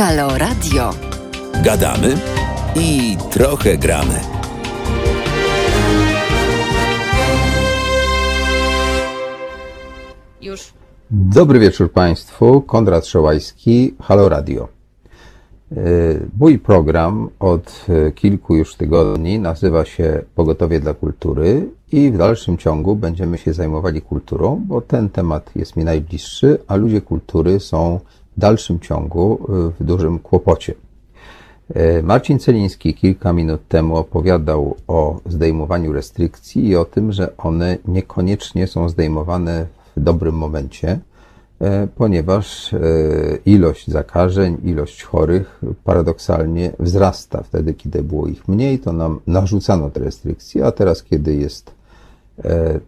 Halo Radio. Gadamy i trochę gramy. Już. Dobry wieczór Państwu. Konrad Szołajski, Halo Radio. E, Mój program od e, kilku już tygodni nazywa się Pogotowie dla Kultury i w dalszym ciągu będziemy się zajmowali kulturą, bo ten temat jest mi najbliższy, a ludzie kultury są dalszym ciągu e, w dużym kłopocie. E, Marcin Celiński kilka minut temu opowiadał o zdejmowaniu restrykcji i o tym, że one niekoniecznie są zdejmowane w dobrym momencie, e, ponieważ e, ilość zakażeń, ilość chorych paradoksalnie wzrasta. Wtedy, kiedy było ich mniej, to nam narzucano te restrykcje, a teraz, kiedy jest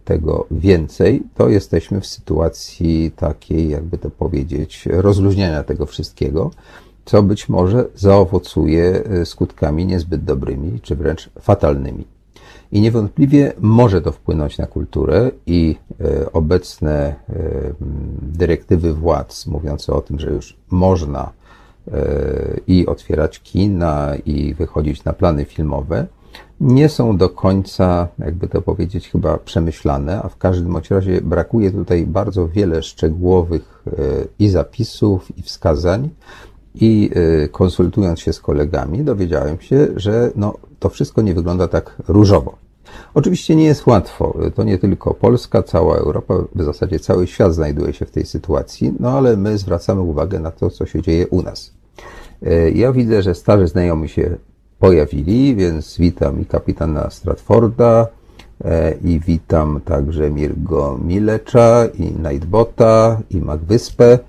tego więcej, to jesteśmy w sytuacji takiej, jakby to powiedzieć, rozluźniania tego wszystkiego, co być może zaowocuje e, skutkami niezbyt dobrymi, czy wręcz fatalnymi. I niewątpliwie może to wpłynąć na kulturę i e, obecne e, dyrektywy władz mówiące o tym, że już można e, i otwierać kina, i wychodzić na plany filmowe, nie są do końca, jakby to powiedzieć, chyba przemyślane, a w każdym razie brakuje tutaj bardzo wiele szczegółowych e, i zapisów, i wskazań, i y, konsultując się z kolegami, dowiedziałem się, że no, to wszystko nie wygląda tak różowo. Oczywiście nie jest łatwo. To nie tylko Polska, cała Europa, w zasadzie cały świat znajduje się w tej sytuacji, no ale my zwracamy uwagę na to, co się dzieje u nas. Y, Ja widzę, że starzy znajomi się pojawili, więc witam i kapitana Stratforda, e, i witam także Mirgo Milecza, i Nightbota, i Magwyspę,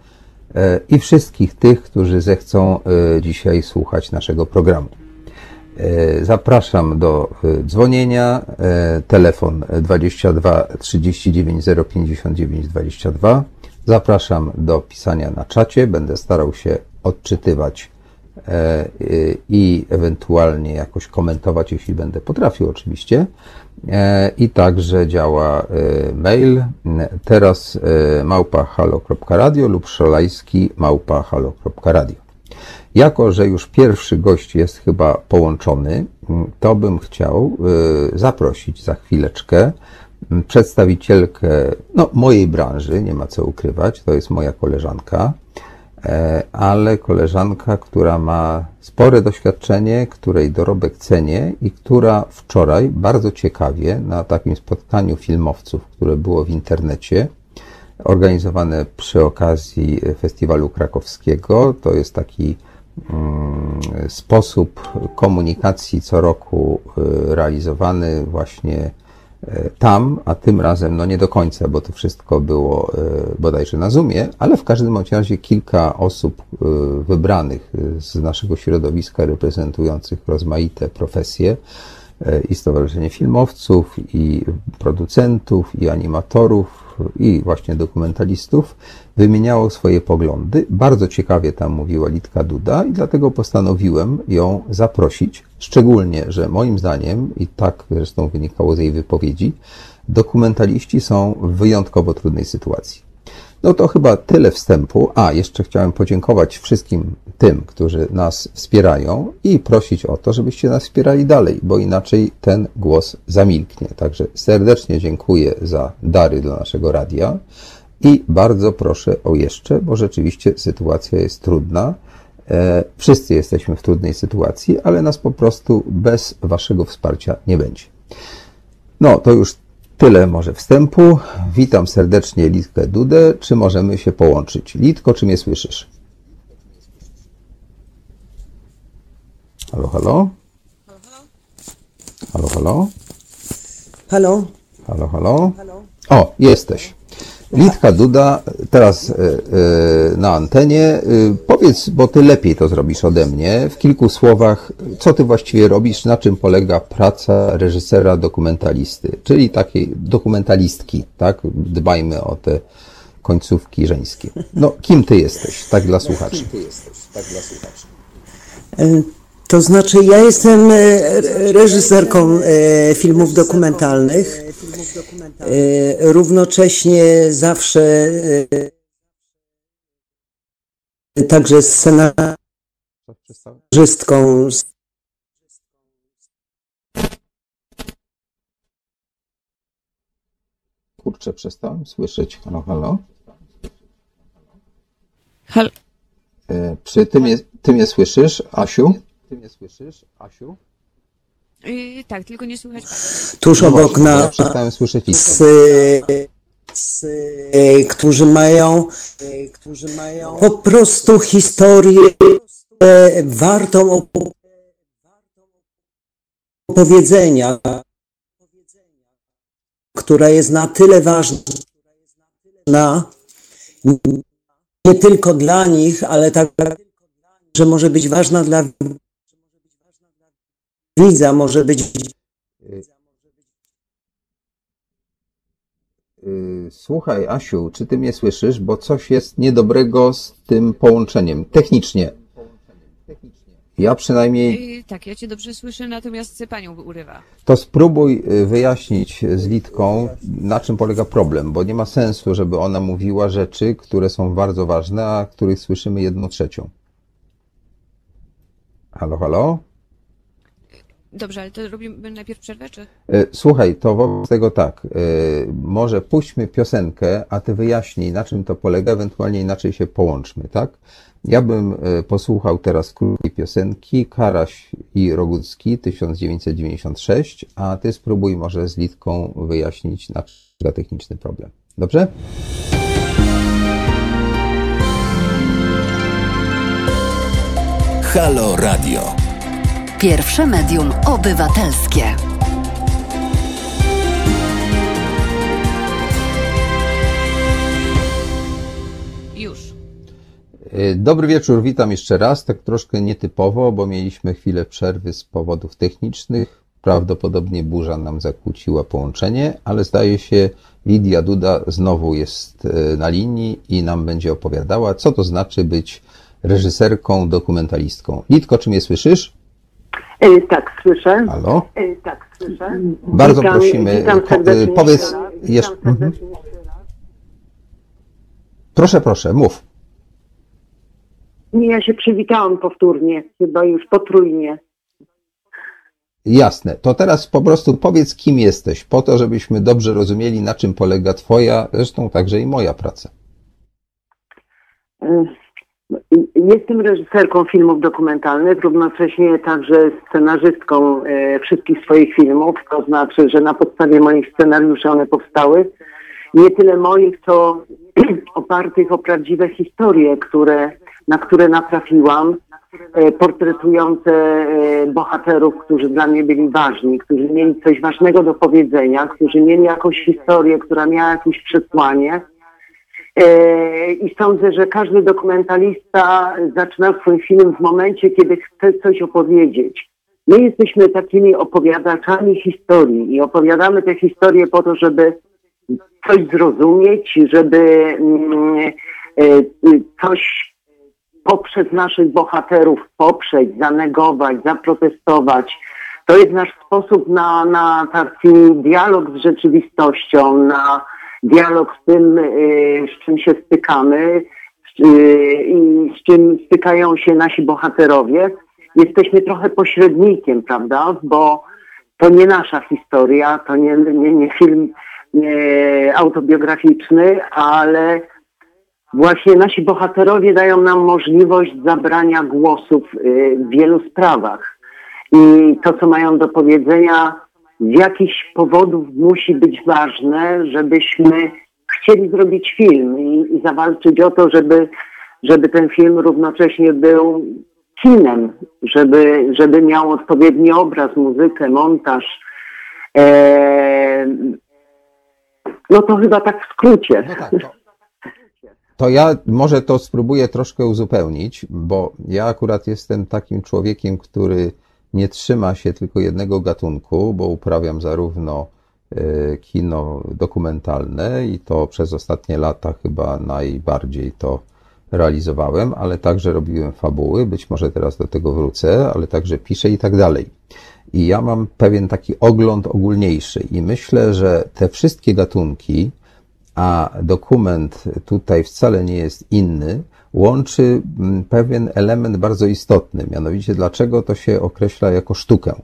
e, i wszystkich tych, którzy zechcą e, dzisiaj słuchać naszego programu. Zapraszam do dzwonienia. Telefon 22 39 059 22. Zapraszam do pisania na czacie. Będę starał się odczytywać i ewentualnie jakoś komentować, jeśli będę potrafił oczywiście. E, I także działa e, mail teraz e, małpa halo.radio lub szalajski małpa halo.radio. Jako, że już pierwszy gość jest chyba połączony, to bym chciał y, zaprosić za chwileczkę przedstawicielkę no, mojej branży, nie ma co ukrywać, to jest moja koleżanka, e, ale koleżanka, która ma spore doświadczenie, której dorobek cenię i która wczoraj bardzo ciekawie na takim spotkaniu filmowców, które było w internecie, organizowane przy okazji Festiwalu Krakowskiego. To jest taki mm, sposób komunikacji co roku y, realizowany właśnie tam, a tym razem no nie do końca, bo to wszystko było y, bodajże na Zoomie, ale w każdym razie kilka osób y, wybranych z naszego środowiska reprezentujących rozmaite profesje i Stowarzyszenie Filmowców, i producentów, i animatorów, i właśnie dokumentalistów wymieniało swoje poglądy. Bardzo ciekawie tam mówiła Litka Duda i dlatego postanowiłem ją zaprosić, szczególnie, że moim zdaniem, i tak zresztą wynikało z jej wypowiedzi, dokumentaliści są w wyjątkowo trudnej sytuacji. No to chyba tyle wstępu. A, jeszcze chciałem podziękować wszystkim tym, którzy nas wspierają i prosić o to, żebyście nas wspierali dalej, bo inaczej ten głos zamilknie. Także serdecznie dziękuję za dary dla naszego radia i bardzo proszę o jeszcze, bo rzeczywiście sytuacja jest trudna. E, Wszyscy jesteśmy w trudnej sytuacji, ale nas po prostu bez Waszego wsparcia nie będzie. No, to już tyle może wstępu. Witam serdecznie Litkę Dudę. Czy możemy się połączyć? Litko, czy mnie słyszysz? Halo, halo? Halo, halo? Halo? Halo, halo? O, jesteś. Litka Duda, teraz e, e, na antenie. E, Powiedz, bo ty lepiej to zrobisz ode mnie, w kilku słowach, co ty właściwie robisz, na czym polega praca reżysera dokumentalisty, czyli takiej dokumentalistki, tak? Dbajmy o te końcówki żeńskie. No, kim ty jesteś, tak dla słuchaczy? E, To znaczy, ja jestem e, reżyserką e, filmów dokumentalnych. E, Równocześnie zawsze także? Scenarzystką. Kurczę, przestałem słyszeć. Halo, halo. Hal Czy ty mnie, ty mnie słyszysz, Asiu? Ty mnie słyszysz, Asiu? yy, tak, tylko nie słychać. Tuż obok Właśnie, Ja nas, przestałem słyszeć którzy mają, którzy mają po prostu historię e, wartą op- opowiedzenia, która jest na tyle ważna, nie tylko dla nich, ale tak, że może być ważna dla widza, może być Y, Słuchaj, Asiu, czy ty mnie słyszysz? Bo coś jest niedobrego z tym połączeniem. Technicznie. Ja przynajmniej Yy, tak, ja cię dobrze słyszę, natomiast panią urywa. to spróbuj y, wyjaśnić z Litką, na czym polega problem, bo nie ma sensu, żeby ona mówiła rzeczy, które są bardzo ważne, a których słyszymy jedną trzecią. Halo, halo? Dobrze, ale to robimy najpierw przerwę, czy? E, Słuchaj, to wobec tego tak, e, może puśćmy piosenkę, a ty wyjaśnij, na czym to polega, ewentualnie inaczej się połączmy, tak? Ja bym e, posłuchał teraz krótkiej piosenki Karaś i Rogucki 1996, a ty spróbuj może z Litką wyjaśnić, na czym polega techniczny problem. Dobrze? Halo Radio. Pierwsze medium obywatelskie. Już. E, Dobry wieczór, witam jeszcze raz, tak troszkę nietypowo, bo mieliśmy chwilę przerwy z powodów technicznych. Prawdopodobnie burza nam zakłóciła połączenie, ale zdaje się Lidia Duda znowu jest e, na linii i nam będzie opowiadała, co to znaczy być reżyserką, dokumentalistką. Litko, czy mnie słyszysz? E, Tak, słyszę. Halo? E, Tak, słyszę. Bardzo Witam- prosimy, witam po- serdecznie powiedz jeszcze raz. jeszcze- Witam mhm. serdecznie jeszcze raz. Proszę, proszę, mów. Nie, ja się przywitałam powtórnie, chyba już potrójnie. Jasne. To teraz po prostu powiedz, kim jesteś, po to, żebyśmy dobrze rozumieli, na czym polega Twoja, zresztą także i moja praca. E, Jestem reżyserką filmów dokumentalnych, równocześnie także scenarzystką e, wszystkich swoich filmów, to znaczy, że na podstawie moich scenariuszy one powstały. Nie tyle moich, co opartych o prawdziwe historie, które, na które natrafiłam, e, portretujące e, bohaterów, którzy dla mnie byli ważni, którzy mieli coś ważnego do powiedzenia, którzy mieli jakąś historię, która miała jakieś przesłanie. E, I sądzę, że każdy dokumentalista zaczyna swój film w momencie, kiedy chce coś opowiedzieć. My jesteśmy takimi opowiadaczami historii i opowiadamy te historie po to, żeby coś zrozumieć, żeby mm, e, coś poprzez naszych bohaterów poprzeć, zanegować, zaprotestować. To jest nasz sposób na, na taki dialog z rzeczywistością, na dialog z tym, y, z czym się stykamy y, i z czym stykają się nasi bohaterowie. Jesteśmy trochę pośrednikiem, prawda? Bo to nie nasza historia, to nie, nie, nie film nie autobiograficzny, ale właśnie nasi bohaterowie dają nam możliwość zabrania głosów y, w wielu sprawach. I to, co mają do powiedzenia, z jakichś powodów musi być ważne, żebyśmy chcieli zrobić film i, i zawalczyć o to, żeby, żeby ten film równocześnie był kinem, żeby, żeby miał odpowiedni obraz, muzykę, montaż. Eee, no to chyba tak w skrócie. No tak, to, to ja może to spróbuję troszkę uzupełnić, bo ja akurat jestem takim człowiekiem, który nie trzyma się tylko jednego gatunku, bo uprawiam zarówno e, kino dokumentalne i to przez ostatnie lata chyba najbardziej to realizowałem, ale także robiłem fabuły, być może teraz do tego wrócę, ale także piszę i tak dalej. I ja mam pewien taki ogląd ogólniejszy i myślę, że te wszystkie gatunki, a dokument tutaj wcale nie jest inny, łączy mm, pewien element bardzo istotny, mianowicie dlaczego to się określa jako sztukę.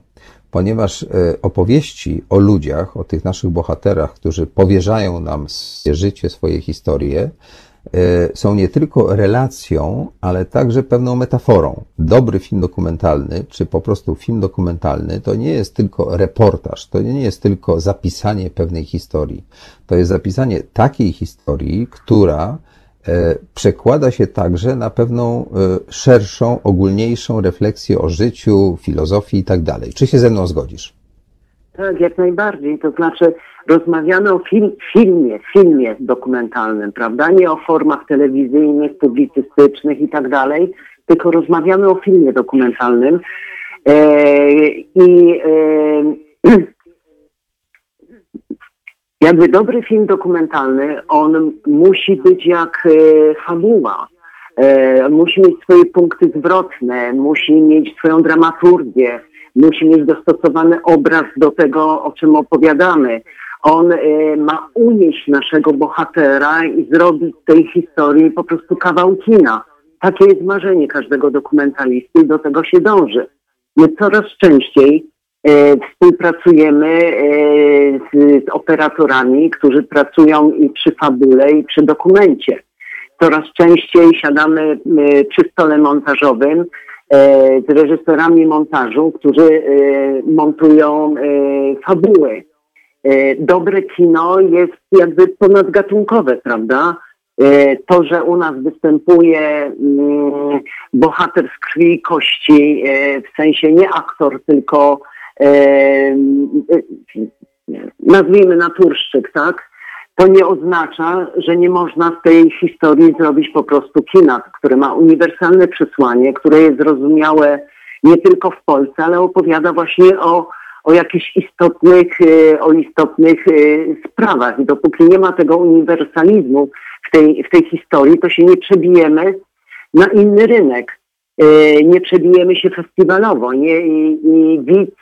Ponieważ e, opowieści o ludziach, o tych naszych bohaterach, którzy powierzają nam swoje życie, swoje historie, e, są nie tylko relacją, ale także pewną metaforą. Dobry film dokumentalny, czy po prostu film dokumentalny, to nie jest tylko reportaż, to nie jest tylko zapisanie pewnej historii. To jest zapisanie takiej historii, która przekłada się także na pewną e, szerszą, ogólniejszą refleksję o życiu, filozofii i tak dalej. Czy się ze mną zgodzisz? Tak, jak najbardziej. To znaczy, rozmawiamy o film, filmie, filmie dokumentalnym, prawda? Nie o formach telewizyjnych, publicystycznych i tak dalej, tylko rozmawiamy o filmie dokumentalnym. E, I e, jakby dobry film dokumentalny, on musi być jak e, fabuła. E, musi mieć swoje punkty zwrotne, musi mieć swoją dramaturgię, musi mieć dostosowany obraz do tego, o czym opowiadamy. On e, ma unieść naszego bohatera i zrobić z tej historii po prostu kawał kina. Takie jest marzenie każdego dokumentalisty i do tego się dąży. My coraz częściej współpracujemy e, z, z operatorami, którzy pracują i przy fabule, i przy dokumencie. Coraz częściej siadamy e, przy stole montażowym e, z reżyserami montażu, którzy e, montują e, fabuły. E, Dobre kino jest jakby ponadgatunkowe, prawda? E, To, że u nas występuje mm, bohater z krwi i kości, e, w sensie nie aktor, tylko e, e, nazwijmy naturszczyk, tak? To nie oznacza, że nie można z tej historii zrobić po prostu kina, które ma uniwersalne przesłanie, które jest zrozumiałe nie tylko w Polsce, ale opowiada właśnie o, o jakichś istotnych, e, o istotnych e, sprawach. I dopóki nie ma tego uniwersalizmu w tej, w tej historii, to się nie przebijemy na inny rynek. E, Nie przebijemy się festiwalowo. Nie, i, I widz, e,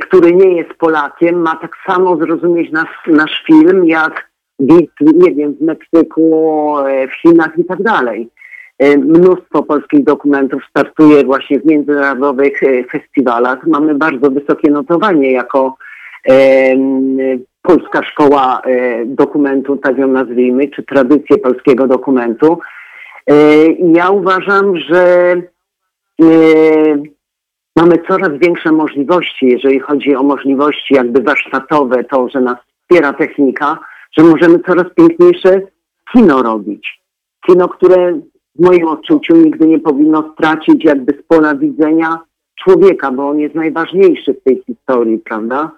który nie jest Polakiem, ma tak samo zrozumieć nasz, nasz film, jak widz, nie wiem, w Meksyku, e, w Chinach i tak dalej. E, Mnóstwo polskich dokumentów startuje właśnie w międzynarodowych e, festiwalach. Mamy bardzo wysokie notowanie jako Polska Szkoła Dokumentu, tak ją nazwijmy, czy tradycję polskiego dokumentu. Ja uważam, że mamy coraz większe możliwości, jeżeli chodzi o możliwości jakby warsztatowe, to, że nas wspiera technika, że możemy coraz piękniejsze kino robić. Kino, które w moim odczuciu nigdy nie powinno stracić jakby z pola widzenia człowieka, bo on jest najważniejszy w tej historii, prawda?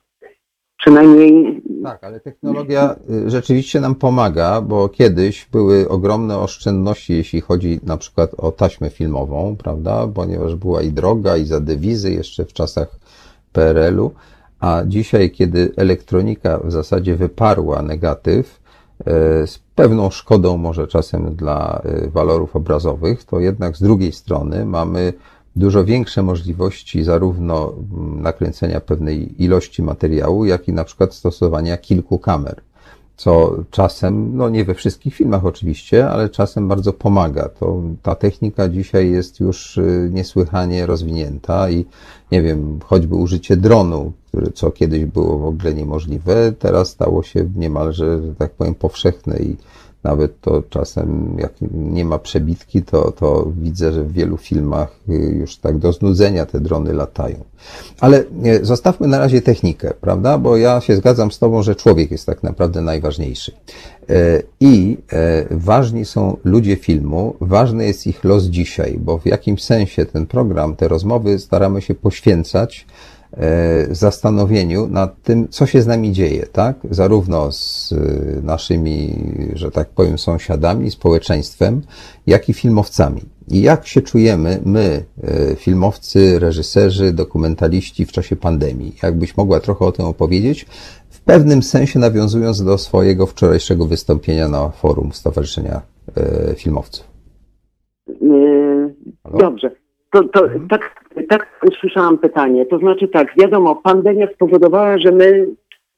Przynajmniej Tak, ale technologia y, rzeczywiście nam pomaga, bo kiedyś były ogromne oszczędności, jeśli chodzi na przykład o taśmę filmową, prawda? Ponieważ była i droga, i za dewizy jeszcze w czasach PRL-u, a dzisiaj, kiedy elektronika w zasadzie wyparła negatyw, e, z pewną szkodą może czasem dla e, walorów obrazowych, to jednak z drugiej strony mamy dużo większe możliwości zarówno mm, nakręcenia pewnej ilości materiału, jak i na przykład stosowania kilku kamer. Co czasem, no nie we wszystkich filmach oczywiście, ale czasem bardzo pomaga. To, ta technika dzisiaj jest już y, niesłychanie rozwinięta i nie wiem, choćby użycie dronu, który, co kiedyś było w ogóle niemożliwe, teraz stało się niemalże, że tak powiem, powszechne i nawet to czasem, jak nie ma przebitki, to, to widzę, że w wielu filmach y, już tak do znudzenia te drony latają. Ale e, zostawmy na razie technikę, prawda? Bo ja się zgadzam z Tobą, że człowiek jest tak naprawdę najważniejszy. E, I ważni są ludzie filmu, ważny jest ich los dzisiaj, bo w jakimś sensie ten program, te rozmowy staramy się poświęcać zastanowieniu nad tym, co się z nami dzieje, tak? Zarówno z e, naszymi, że tak powiem, sąsiadami, społeczeństwem, jak i filmowcami. I jak się czujemy my, e, filmowcy, reżyserzy, dokumentaliści w czasie pandemii? Jakbyś mogła trochę o tym opowiedzieć? W pewnym sensie nawiązując do swojego wczorajszego wystąpienia na forum Stowarzyszenia e, Filmowców. Halo? Dobrze. To, to, tak, tak usłyszałam pytanie. To znaczy tak, wiadomo, pandemia spowodowała, że my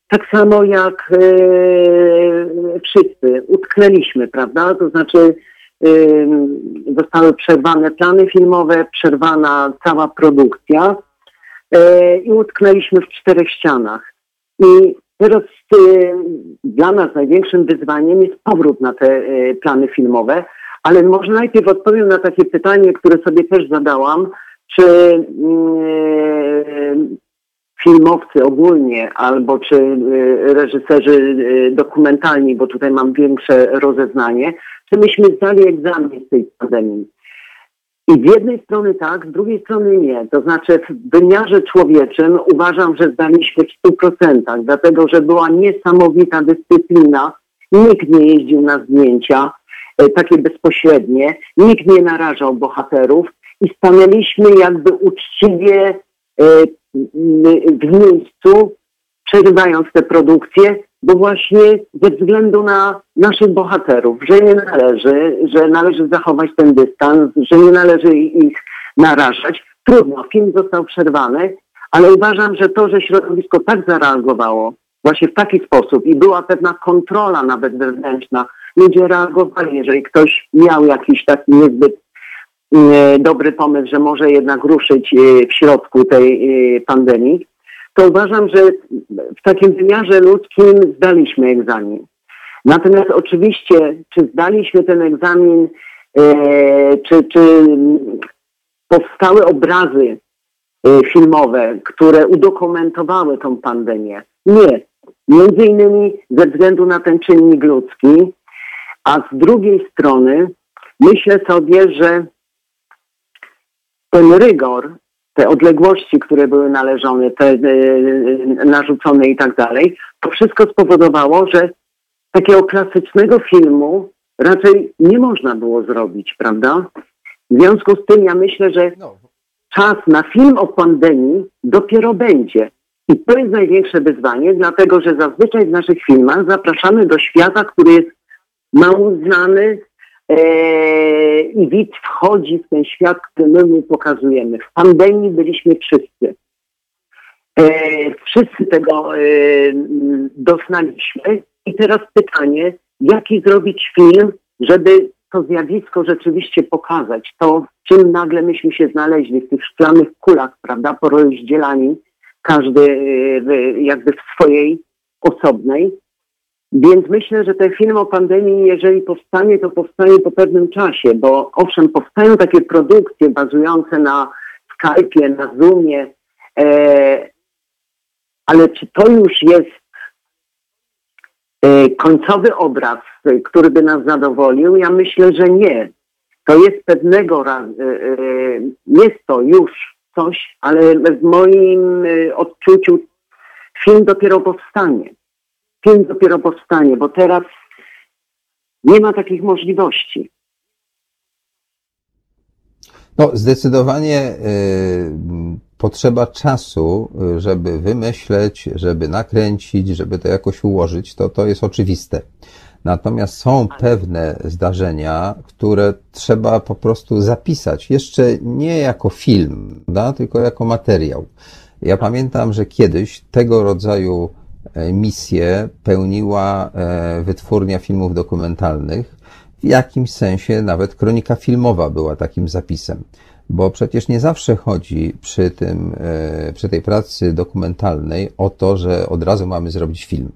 tak samo jak e, wszyscy utknęliśmy, prawda? To znaczy ym, zostały przerwane plany filmowe, przerwana cała produkcja e, i utknęliśmy w czterech ścianach. I teraz y, dla nas największym wyzwaniem jest powrót na te plany filmowe, ale może najpierw odpowiem na takie pytanie, które sobie też zadałam, czy mm, filmowcy ogólnie, albo czy y, reżyserzy y, dokumentalni, bo tutaj mam większe rozeznanie, czy myśmy zdali egzamin z tej pandemii. I z jednej strony tak, z drugiej strony nie. To znaczy w wymiarze człowieczym uważam, że zdaliśmy w 100%, dlatego że była niesamowita dyscyplina. Nikt nie jeździł na zdjęcia e, takie bezpośrednie, nikt nie narażał bohaterów i stanęliśmy jakby uczciwie e, w miejscu, przerywając tę produkcję, bo właśnie ze względu na naszych bohaterów, że nie należy, że należy zachować ten dystans, że nie należy ich narażać. Trudno, film został przerwany, ale uważam, że to, że środowisko tak zareagowało, właśnie w taki sposób i była pewna kontrola nawet wewnętrzna, ludzie reagowali, jeżeli ktoś miał jakiś taki niezbyt e, dobry pomysł, że może jednak ruszyć e, w środku tej e, pandemii, to uważam, że w takim wymiarze ludzkim zdaliśmy egzamin. Natomiast oczywiście, czy zdaliśmy ten egzamin, czy, czy powstały obrazy filmowe, które udokumentowały tą pandemię? Nie. Między innymi ze względu na ten czynnik ludzki, a z drugiej strony myślę sobie, że ten rygor, te odległości, które były należone, te e, narzucone i tak dalej, to wszystko spowodowało, że takiego klasycznego filmu raczej nie można było zrobić, prawda? W związku z tym ja myślę, że czas na film o pandemii dopiero będzie. I to jest największe wyzwanie, dlatego że zazwyczaj w naszych filmach zapraszamy do świata, który jest mało znany e, i widz wchodzi w ten świat, który my mu pokazujemy. W pandemii byliśmy wszyscy. E, wszyscy tego e, doznaliśmy. I teraz pytanie, jaki zrobić film, żeby to zjawisko rzeczywiście pokazać, to czym nagle myśmy się znaleźli, w tych szklanych kulach, prawda, porozdzielani, każdy jakby w swojej osobnej. Więc myślę, że ten film o pandemii, jeżeli powstanie, to powstanie po pewnym czasie, bo owszem, powstają takie produkcje bazujące na Skype'ie, na Zoomie, e, ale czy to już jest e, końcowy obraz, e, który by nas zadowolił? Ja myślę, że nie. To jest pewnego e, e, jest to już coś, ale w moim e, odczuciu film dopiero powstanie. Film dopiero powstanie, bo teraz nie ma takich możliwości. No, zdecydowanie y, potrzeba czasu, żeby wymyśleć, żeby nakręcić, żeby to jakoś ułożyć, to, to jest oczywiste. Natomiast są pewne zdarzenia, które trzeba po prostu zapisać, jeszcze nie jako film, prawda, tylko jako materiał. Ja pamiętam, że kiedyś tego rodzaju misję pełniła e, wytwórnia filmów dokumentalnych. W jakimś sensie nawet kronika filmowa była takim zapisem, bo przecież nie zawsze chodzi przy tym, e, przy tej pracy dokumentalnej o to, że od razu mamy zrobić film.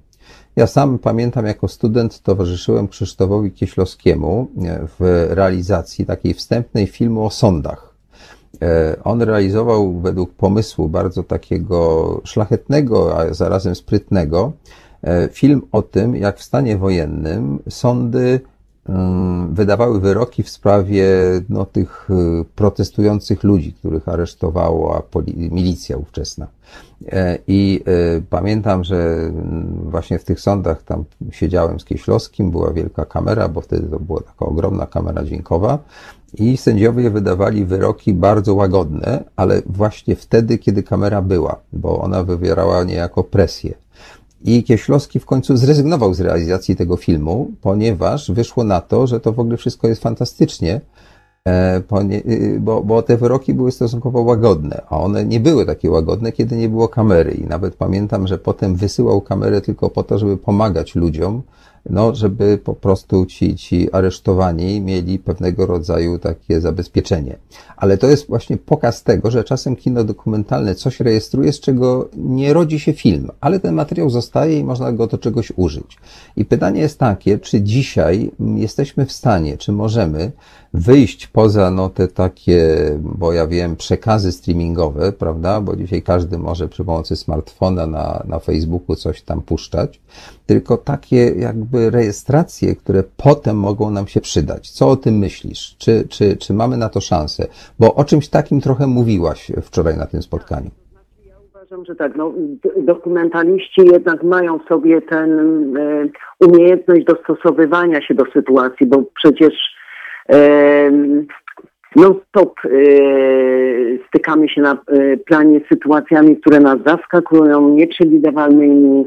Ja sam pamiętam, jako student towarzyszyłem Krzysztofowi Kieślowskiemu e, w realizacji takiej wstępnej filmu o sądach. E, On realizował według pomysłu bardzo takiego szlachetnego, a zarazem sprytnego, e, film o tym, jak w stanie wojennym sądy mm, wydawały wyroki w sprawie no, tych y, protestujących ludzi, których aresztowała milicja ówczesna. E, I y, pamiętam, że mm, właśnie w tych sądach tam siedziałem z Kieślowskim, była wielka kamera, bo wtedy to była taka ogromna kamera dźwiękowa i sędziowie wydawali wyroki bardzo łagodne, ale właśnie wtedy, kiedy kamera była, bo ona wywierała niejako presję. I Kieślowski w końcu zrezygnował z realizacji tego filmu, ponieważ wyszło na to, że to w ogóle wszystko jest fantastycznie, e, y, bo, bo te wyroki były stosunkowo łagodne, a one nie były takie łagodne, kiedy nie było kamery. I nawet pamiętam, że potem wysyłał kamerę tylko po to, żeby pomagać ludziom no, żeby po prostu ci, ci aresztowani mieli pewnego rodzaju takie zabezpieczenie. Ale to jest właśnie pokaz tego, że czasem kino dokumentalne coś rejestruje, z czego nie rodzi się film, ale ten materiał zostaje i można go do czegoś użyć. I pytanie jest takie, czy dzisiaj jesteśmy w stanie, czy możemy wyjść poza no, te takie, bo ja wiem, przekazy streamingowe, prawda? Bo dzisiaj każdy może przy pomocy smartfona na, na Facebooku coś tam puszczać, tylko takie jakby rejestracje, które potem mogą nam się przydać. Co o tym myślisz? Czy, czy, czy mamy na to szansę? Bo o czymś takim trochę mówiłaś wczoraj na tym spotkaniu. Uważam, że tak. No, dokumentaliści jednak mają w sobie tę e, umiejętność dostosowywania się do sytuacji, bo przecież e, non-stop e, stykamy się na planie z sytuacjami, które nas zaskakują, nieprzewidywalnymi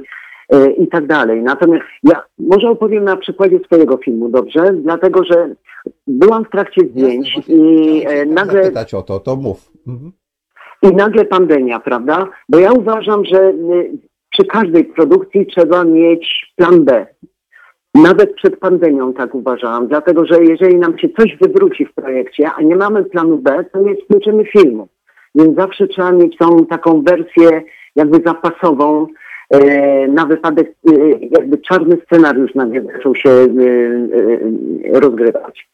i tak dalej. Natomiast ja może opowiem na przykładzie swojego filmu, dobrze? Dlatego, że byłam w trakcie zdjęć i e, nagle... Zapytać o to, to mów. Mhm. I nagle pandemia, prawda? Bo ja uważam, że y, przy każdej produkcji trzeba mieć plan B. Nawet przed pandemią tak uważałam, dlatego że jeżeli nam się coś wywróci w projekcie, a nie mamy planu B, to nie skończymy filmu. Więc zawsze trzeba mieć tą taką wersję jakby zapasową e, na wypadek, e, jakby czarny scenariusz nagle zaczął się e, e, rozgrywać.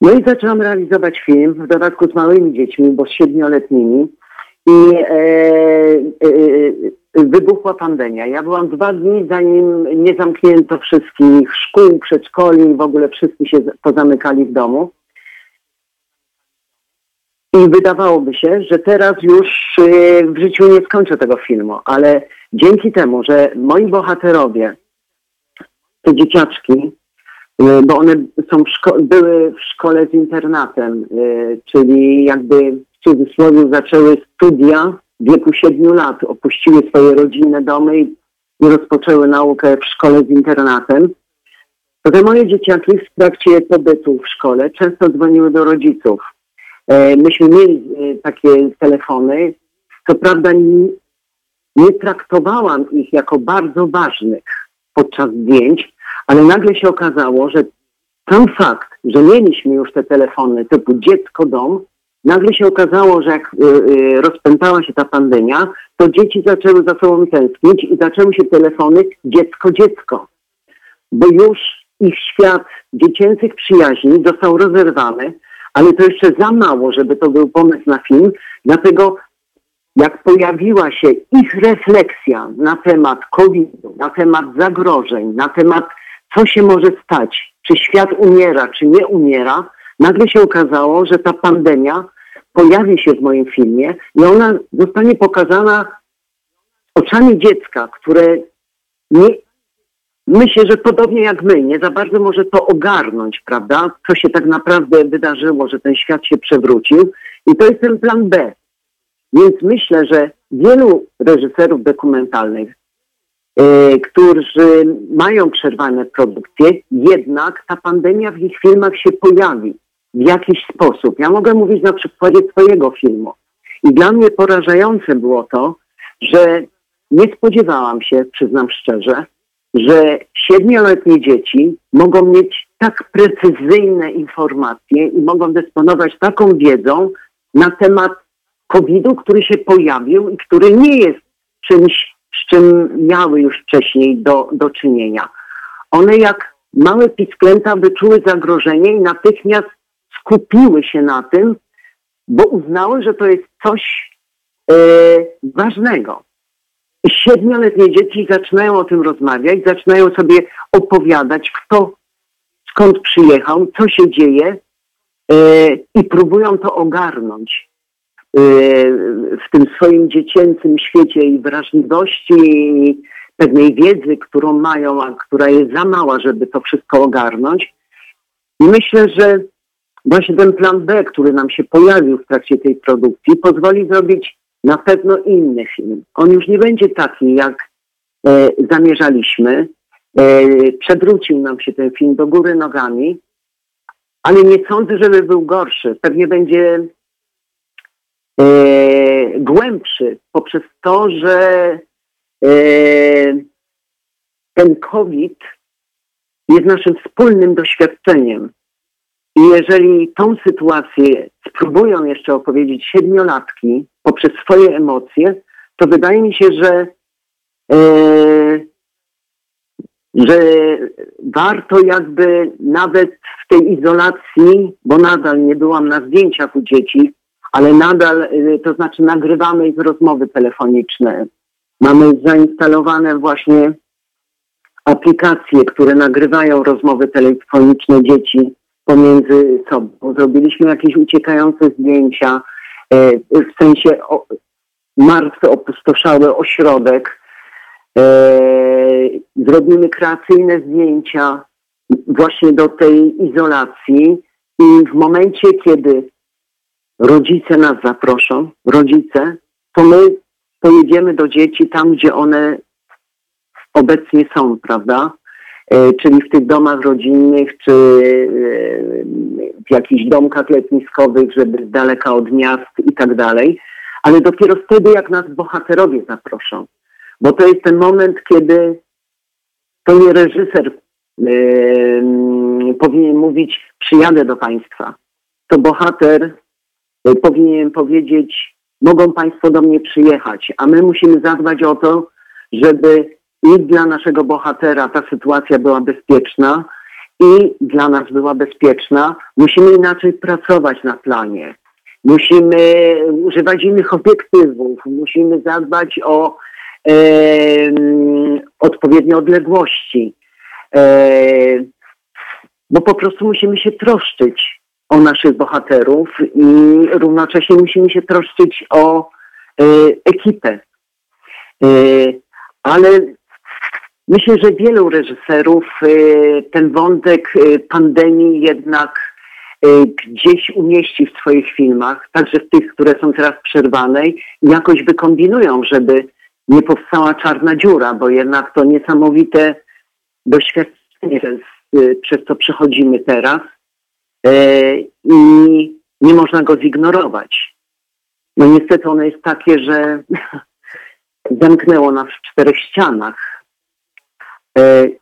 No i zaczęłam realizować film, w dodatku z małymi dziećmi, bo z siedmioletnimi. I e, e, e, wybuchła pandemia. Ja byłam dwa dni, zanim nie zamknięto wszystkich szkół, przedszkoli, w ogóle wszyscy się pozamykali w domu. I wydawałoby się, że teraz już e, w życiu nie skończę tego filmu, ale dzięki temu, że moi bohaterowie, te dzieciaczki, E, bo one są w były w szkole z internatem, e, czyli jakby w cudzysłowie zaczęły studia w wieku siedmiu lat, opuściły swoje rodzinne domy i rozpoczęły naukę w szkole z internatem. To te moje dzieciaki w trakcie pobytu w szkole często dzwoniły do rodziców. E, Myśmy mieli e, takie telefony. Co prawda nie, nie traktowałam ich jako bardzo ważnych podczas zdjęć, ale nagle się okazało, że sam fakt, że mieliśmy już te telefony typu dziecko-dom, nagle się okazało, że jak y, rozpętała się ta pandemia, to dzieci zaczęły za sobą tęsknić i zaczęły się telefony dziecko-dziecko. Bo już ich świat dziecięcych przyjaźni został rozerwany, ale to jeszcze za mało, żeby to był pomysł na film, dlatego jak pojawiła się ich refleksja na temat COVID-u, na temat zagrożeń, na temat co się może stać, czy świat umiera, czy nie umiera, nagle się okazało, że ta pandemia pojawi się w moim filmie i ona zostanie pokazana oczami dziecka, które nie, myślę, że podobnie jak my, nie za bardzo może to ogarnąć, prawda? Co się tak naprawdę wydarzyło, że ten świat się przewrócił. I to jest ten plan B. Więc myślę, że wielu reżyserów dokumentalnych, e, którzy mają przerwane produkcje, jednak ta pandemia w ich filmach się pojawi w jakiś sposób. Ja mogę mówić na przykładzie swojego filmu. I dla mnie porażające było to, że nie spodziewałam się, przyznam szczerze, że siedmioletnie dzieci mogą mieć tak precyzyjne informacje i mogą dysponować taką wiedzą na temat COVID-u, który się pojawił i który nie jest czymś, z czym miały już wcześniej do, do czynienia. One jak małe pisklęta wyczuły zagrożenie i natychmiast skupiły się na tym, bo uznały, że to jest coś e, ważnego. Siedmioletnie dzieci zaczynają o tym rozmawiać, zaczynają sobie opowiadać, kto skąd przyjechał, co się dzieje e, i próbują to ogarnąć e, w tym swoim dziecięcym świecie i wrażliwości i pewnej wiedzy, którą mają, a która jest za mała, żeby to wszystko ogarnąć. I myślę, że właśnie ten plan B, który nam się pojawił w trakcie tej produkcji, pozwoli zrobić na pewno inny film. On już nie będzie taki, jak e, zamierzaliśmy. E, przewrócił nam się ten film do góry nogami, ale nie sądzę, żeby był gorszy. Pewnie będzie e, głębszy poprzez to, że e, ten COVID jest naszym wspólnym doświadczeniem. I jeżeli tą sytuację spróbują jeszcze opowiedzieć siedmiolatki poprzez swoje emocje, to wydaje mi się, że, e, że warto jakby nawet w tej izolacji, bo nadal nie byłam na zdjęciach u dzieci, ale nadal, e, to znaczy nagrywamy ich rozmowy telefoniczne. Mamy zainstalowane właśnie aplikacje, które nagrywają rozmowy telefoniczne dzieci pomiędzy sobą. Zrobiliśmy jakieś uciekające zdjęcia, e, w sensie martwy, opustoszały ośrodek. E, zrobimy kreacyjne zdjęcia właśnie do tej izolacji i w momencie, kiedy rodzice nas zaproszą, rodzice, to my pojedziemy do dzieci tam, gdzie one obecnie są, prawda? E, czyli w tych domach rodzinnych, czy e, w jakichś domkach letniskowych, żeby z daleka od miast i tak dalej. Ale dopiero wtedy, jak nas bohaterowie zaproszą. Bo to jest ten moment, kiedy to nie reżyser yy, powinien mówić, przyjadę do Państwa. To bohater powinien powiedzieć, mogą Państwo do mnie przyjechać, a my musimy zadbać o to, żeby i dla naszego bohatera ta sytuacja była bezpieczna i dla nas była bezpieczna. Musimy inaczej pracować na planie. Musimy używać innych obiektywów, musimy zadbać o e, odpowiednie odległości, e, bo po prostu musimy się troszczyć o naszych bohaterów i równocześnie musimy się troszczyć o e, ekipę. E, ale Myślę, że wielu reżyserów y, ten wątek y, pandemii jednak y, gdzieś umieści w swoich filmach, także w tych, które są teraz przerwane, jakoś wykombinują, żeby nie powstała czarna dziura, bo jednak to niesamowite doświadczenie, przez co przechodzimy teraz i nie można go zignorować. No niestety ono jest takie, że zamknęło nas w czterech ścianach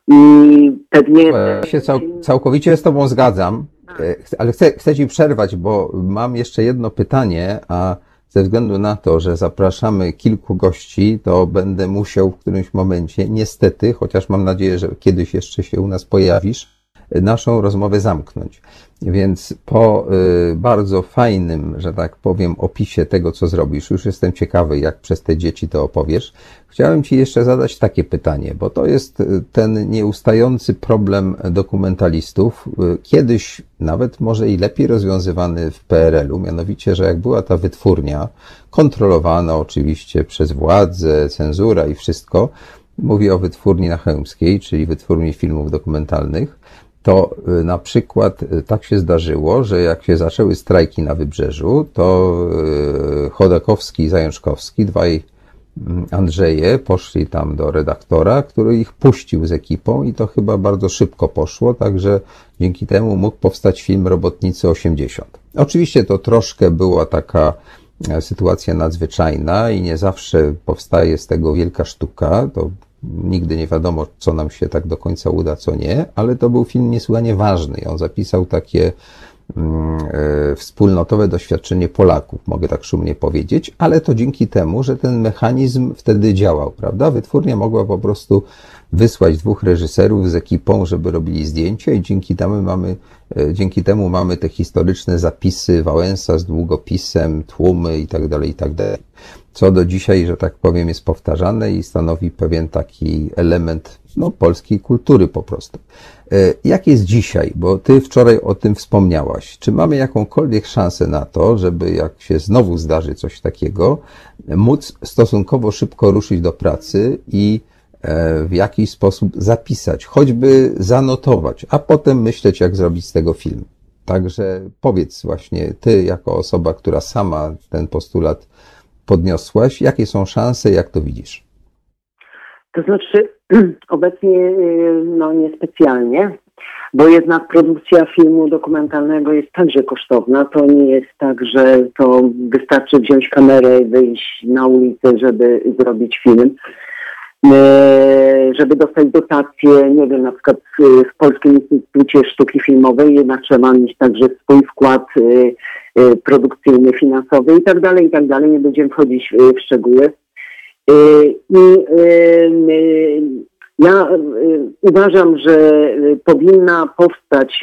I pewnie. Ja się cał, całkowicie z Tobą zgadzam, e, ale chcę, chcę Ci przerwać, bo mam jeszcze jedno pytanie, a ze względu na to, że zapraszamy kilku gości, to będę musiał w którymś momencie, niestety, chociaż mam nadzieję, że kiedyś jeszcze się u nas pojawisz, naszą rozmowę zamknąć. Więc po y, bardzo fajnym, że tak powiem, opisie tego, co zrobisz, już jestem ciekawy, jak przez te dzieci to opowiesz. Chciałem Ci jeszcze zadać takie pytanie, bo to jest y, ten nieustający problem dokumentalistów, y, kiedyś nawet może i lepiej rozwiązywany w PRL-u, mianowicie, że jak była ta wytwórnia, kontrolowana oczywiście przez władzę, cenzura i wszystko, mówię o wytwórni na Chełmskiej, czyli wytwórni filmów dokumentalnych, to y, na przykład y, tak się zdarzyło, że jak się zaczęły strajki na wybrzeżu, to y, Chodakowski i Zajączkowski, dwaj mm, Andrzeje, poszli tam do redaktora, który ich puścił z ekipą i to chyba bardzo szybko poszło, także dzięki temu mógł powstać film Robotnicy 80. Oczywiście to troszkę była taka e, sytuacja nadzwyczajna i nie zawsze powstaje z tego wielka sztuka, to Nigdy nie wiadomo, co nam się tak do końca uda, co nie, ale to był film niesłychanie ważny. On zapisał takie mm, e, wspólnotowe doświadczenie Polaków, mogę tak szumnie powiedzieć, ale to dzięki temu, że ten mechanizm wtedy działał, prawda? Wytwórnia mogła po prostu wysłać dwóch reżyserów z ekipą, żeby robili zdjęcia i dzięki temu mamy, e, dzięki temu mamy te historyczne zapisy Wałęsa z długopisem, tłumy i tak dalej, i tak co do dzisiaj, że tak powiem, jest powtarzane i stanowi pewien taki element no, polskiej kultury po prostu. E, jak jest dzisiaj? Bo ty wczoraj o tym wspomniałaś. Czy mamy jakąkolwiek szansę na to, żeby jak się znowu zdarzy coś takiego, móc stosunkowo szybko ruszyć do pracy i w jakiś sposób zapisać, choćby zanotować, a potem myśleć, jak zrobić z tego film. Także powiedz właśnie, ty jako osoba, która sama ten postulat podniosłaś. Jakie są szanse, jak to widzisz? To znaczy, obecnie y, no niespecjalnie, bo jednak produkcja filmu dokumentalnego jest także kosztowna. To nie jest tak, że to wystarczy wziąć kamerę i wyjść na ulicę, żeby zrobić film. E, żeby dostać dotacje, nie wiem, na przykład e, w Polskim Instytucie Sztuki Filmowej, jednak trzeba mieć także swój wkład e, produkcyjny, finansowy i tak dalej, i tak dalej. Nie będziemy wchodzić w szczegóły. I ja uważam, że powinna powstać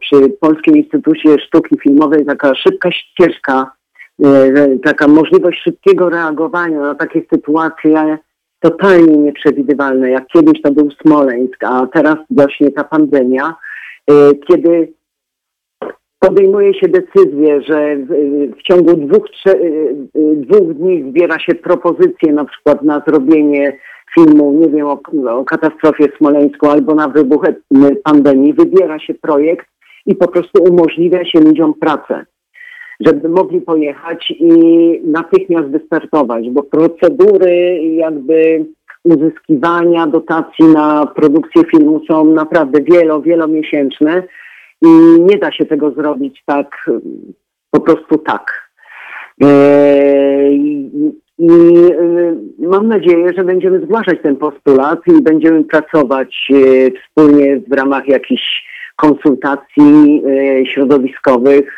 przy Polskim Instytucie Sztuki Filmowej taka szybka ścieżka, taka możliwość szybkiego reagowania na takie sytuacje totalnie nieprzewidywalne, jak kiedyś to był Smoleńsk, a teraz właśnie ta pandemia, e, kiedy podejmuje się decyzję, że w, ciągu dwóch, trze, dwóch dni zbiera się propozycje na przykład na zrobienie filmu, nie wiem, o, o katastrofie w Smoleńsku albo na wybuch pandemii, wybiera się projekt i po prostu umożliwia się ludziom pracę, żeby mogli pojechać i natychmiast wystartować, bo procedury jakby uzyskiwania dotacji na produkcję filmu są naprawdę wielo, wielomiesięczne i nie da się tego zrobić tak, po prostu tak. Eee, I, y, mam nadzieję, że będziemy zgłaszać ten postulat i będziemy pracować y, wspólnie w ramach jakichś konsultacji środowiskowych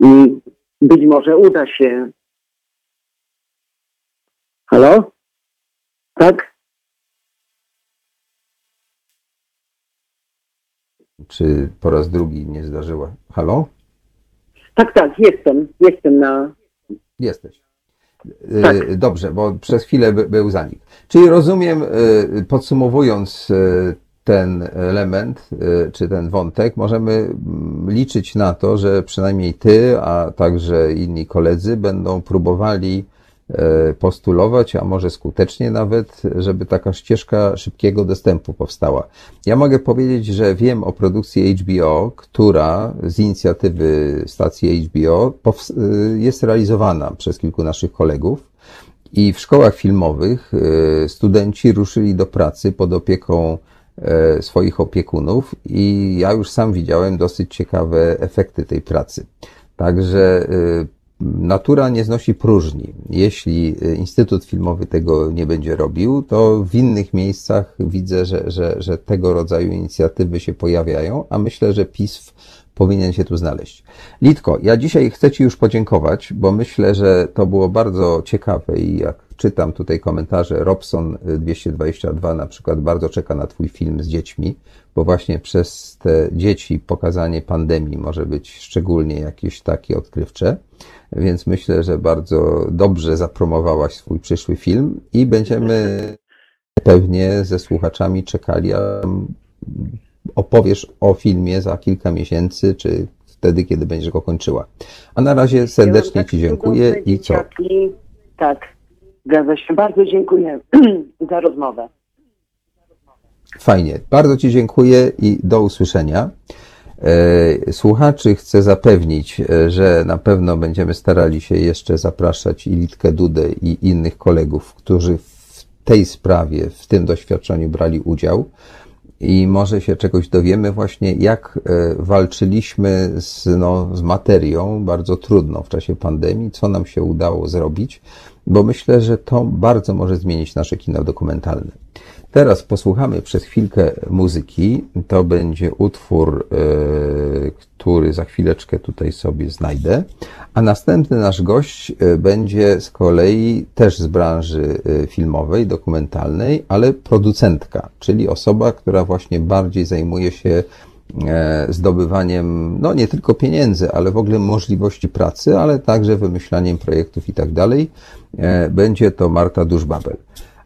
i być może uda się. Halo? Tak? Czy po raz drugi nie zdarzyła? Halo? Tak, tak, jestem. Jestem na. Jesteś. Tak. Y, Dobrze, bo przez chwilę by- był zanik. Czyli rozumiem, y, podsumowując y, ten element, y, czy ten wątek, możemy mm, liczyć na to, że przynajmniej ty, a także inni koledzy będą próbowali y, postulować, a może skutecznie nawet, żeby taka ścieżka szybkiego dostępu powstała. Ja mogę powiedzieć, że wiem o produkcji HBO, która z inicjatywy stacji HBO y, jest realizowana przez kilku naszych kolegów. I w szkołach filmowych y, studenci ruszyli do pracy pod opieką e, swoich opiekunów i ja już sam widziałem dosyć ciekawe efekty tej pracy. Także y, natura nie znosi próżni. Jeśli y, Instytut Filmowy tego nie będzie robił, to w innych miejscach widzę, że, że, że tego rodzaju inicjatywy się pojawiają, a myślę, że PISF powinien się tu znaleźć. Litko, ja dzisiaj chcę Ci już podziękować, bo myślę, że to było bardzo ciekawe i jak czytam tutaj komentarze, Robson 222 na przykład bardzo czeka na Twój film z dziećmi, bo właśnie przez te dzieci pokazanie pandemii może być szczególnie jakieś takie odkrywcze, więc myślę, że bardzo dobrze zapromowałaś swój przyszły film i będziemy pewnie ze słuchaczami czekali, a opowiesz o filmie za kilka miesięcy, czy wtedy, kiedy będziesz go kończyła. A na razie serdecznie Ja mam Ci tak dziękuję i co? Tak, zgadza się. Bardzo dziękuję za rozmowę. Fajnie. Bardzo Ci dziękuję i do usłyszenia. E, Słuchaczy chcę zapewnić, e, że na pewno będziemy starali się jeszcze zapraszać i Litkę Dudę i innych kolegów, którzy w tej sprawie, w tym doświadczeniu brali udział. I może się czegoś dowiemy właśnie, jak e, walczyliśmy z, no, z materią bardzo trudną w czasie pandemii, co nam się udało zrobić, bo myślę, że to bardzo może zmienić nasze kino dokumentalne. Teraz posłuchamy przez chwilkę muzyki. To będzie utwór, e, który za chwileczkę tutaj sobie znajdę. A następny nasz gość e, będzie z kolei też z branży e, filmowej, dokumentalnej, ale producentka, czyli osoba, która właśnie bardziej zajmuje się zdobywaniem, no nie tylko pieniędzy, ale w ogóle możliwości pracy, ale także wymyślaniem projektów i tak dalej. Będzie to Marta Duszbabel.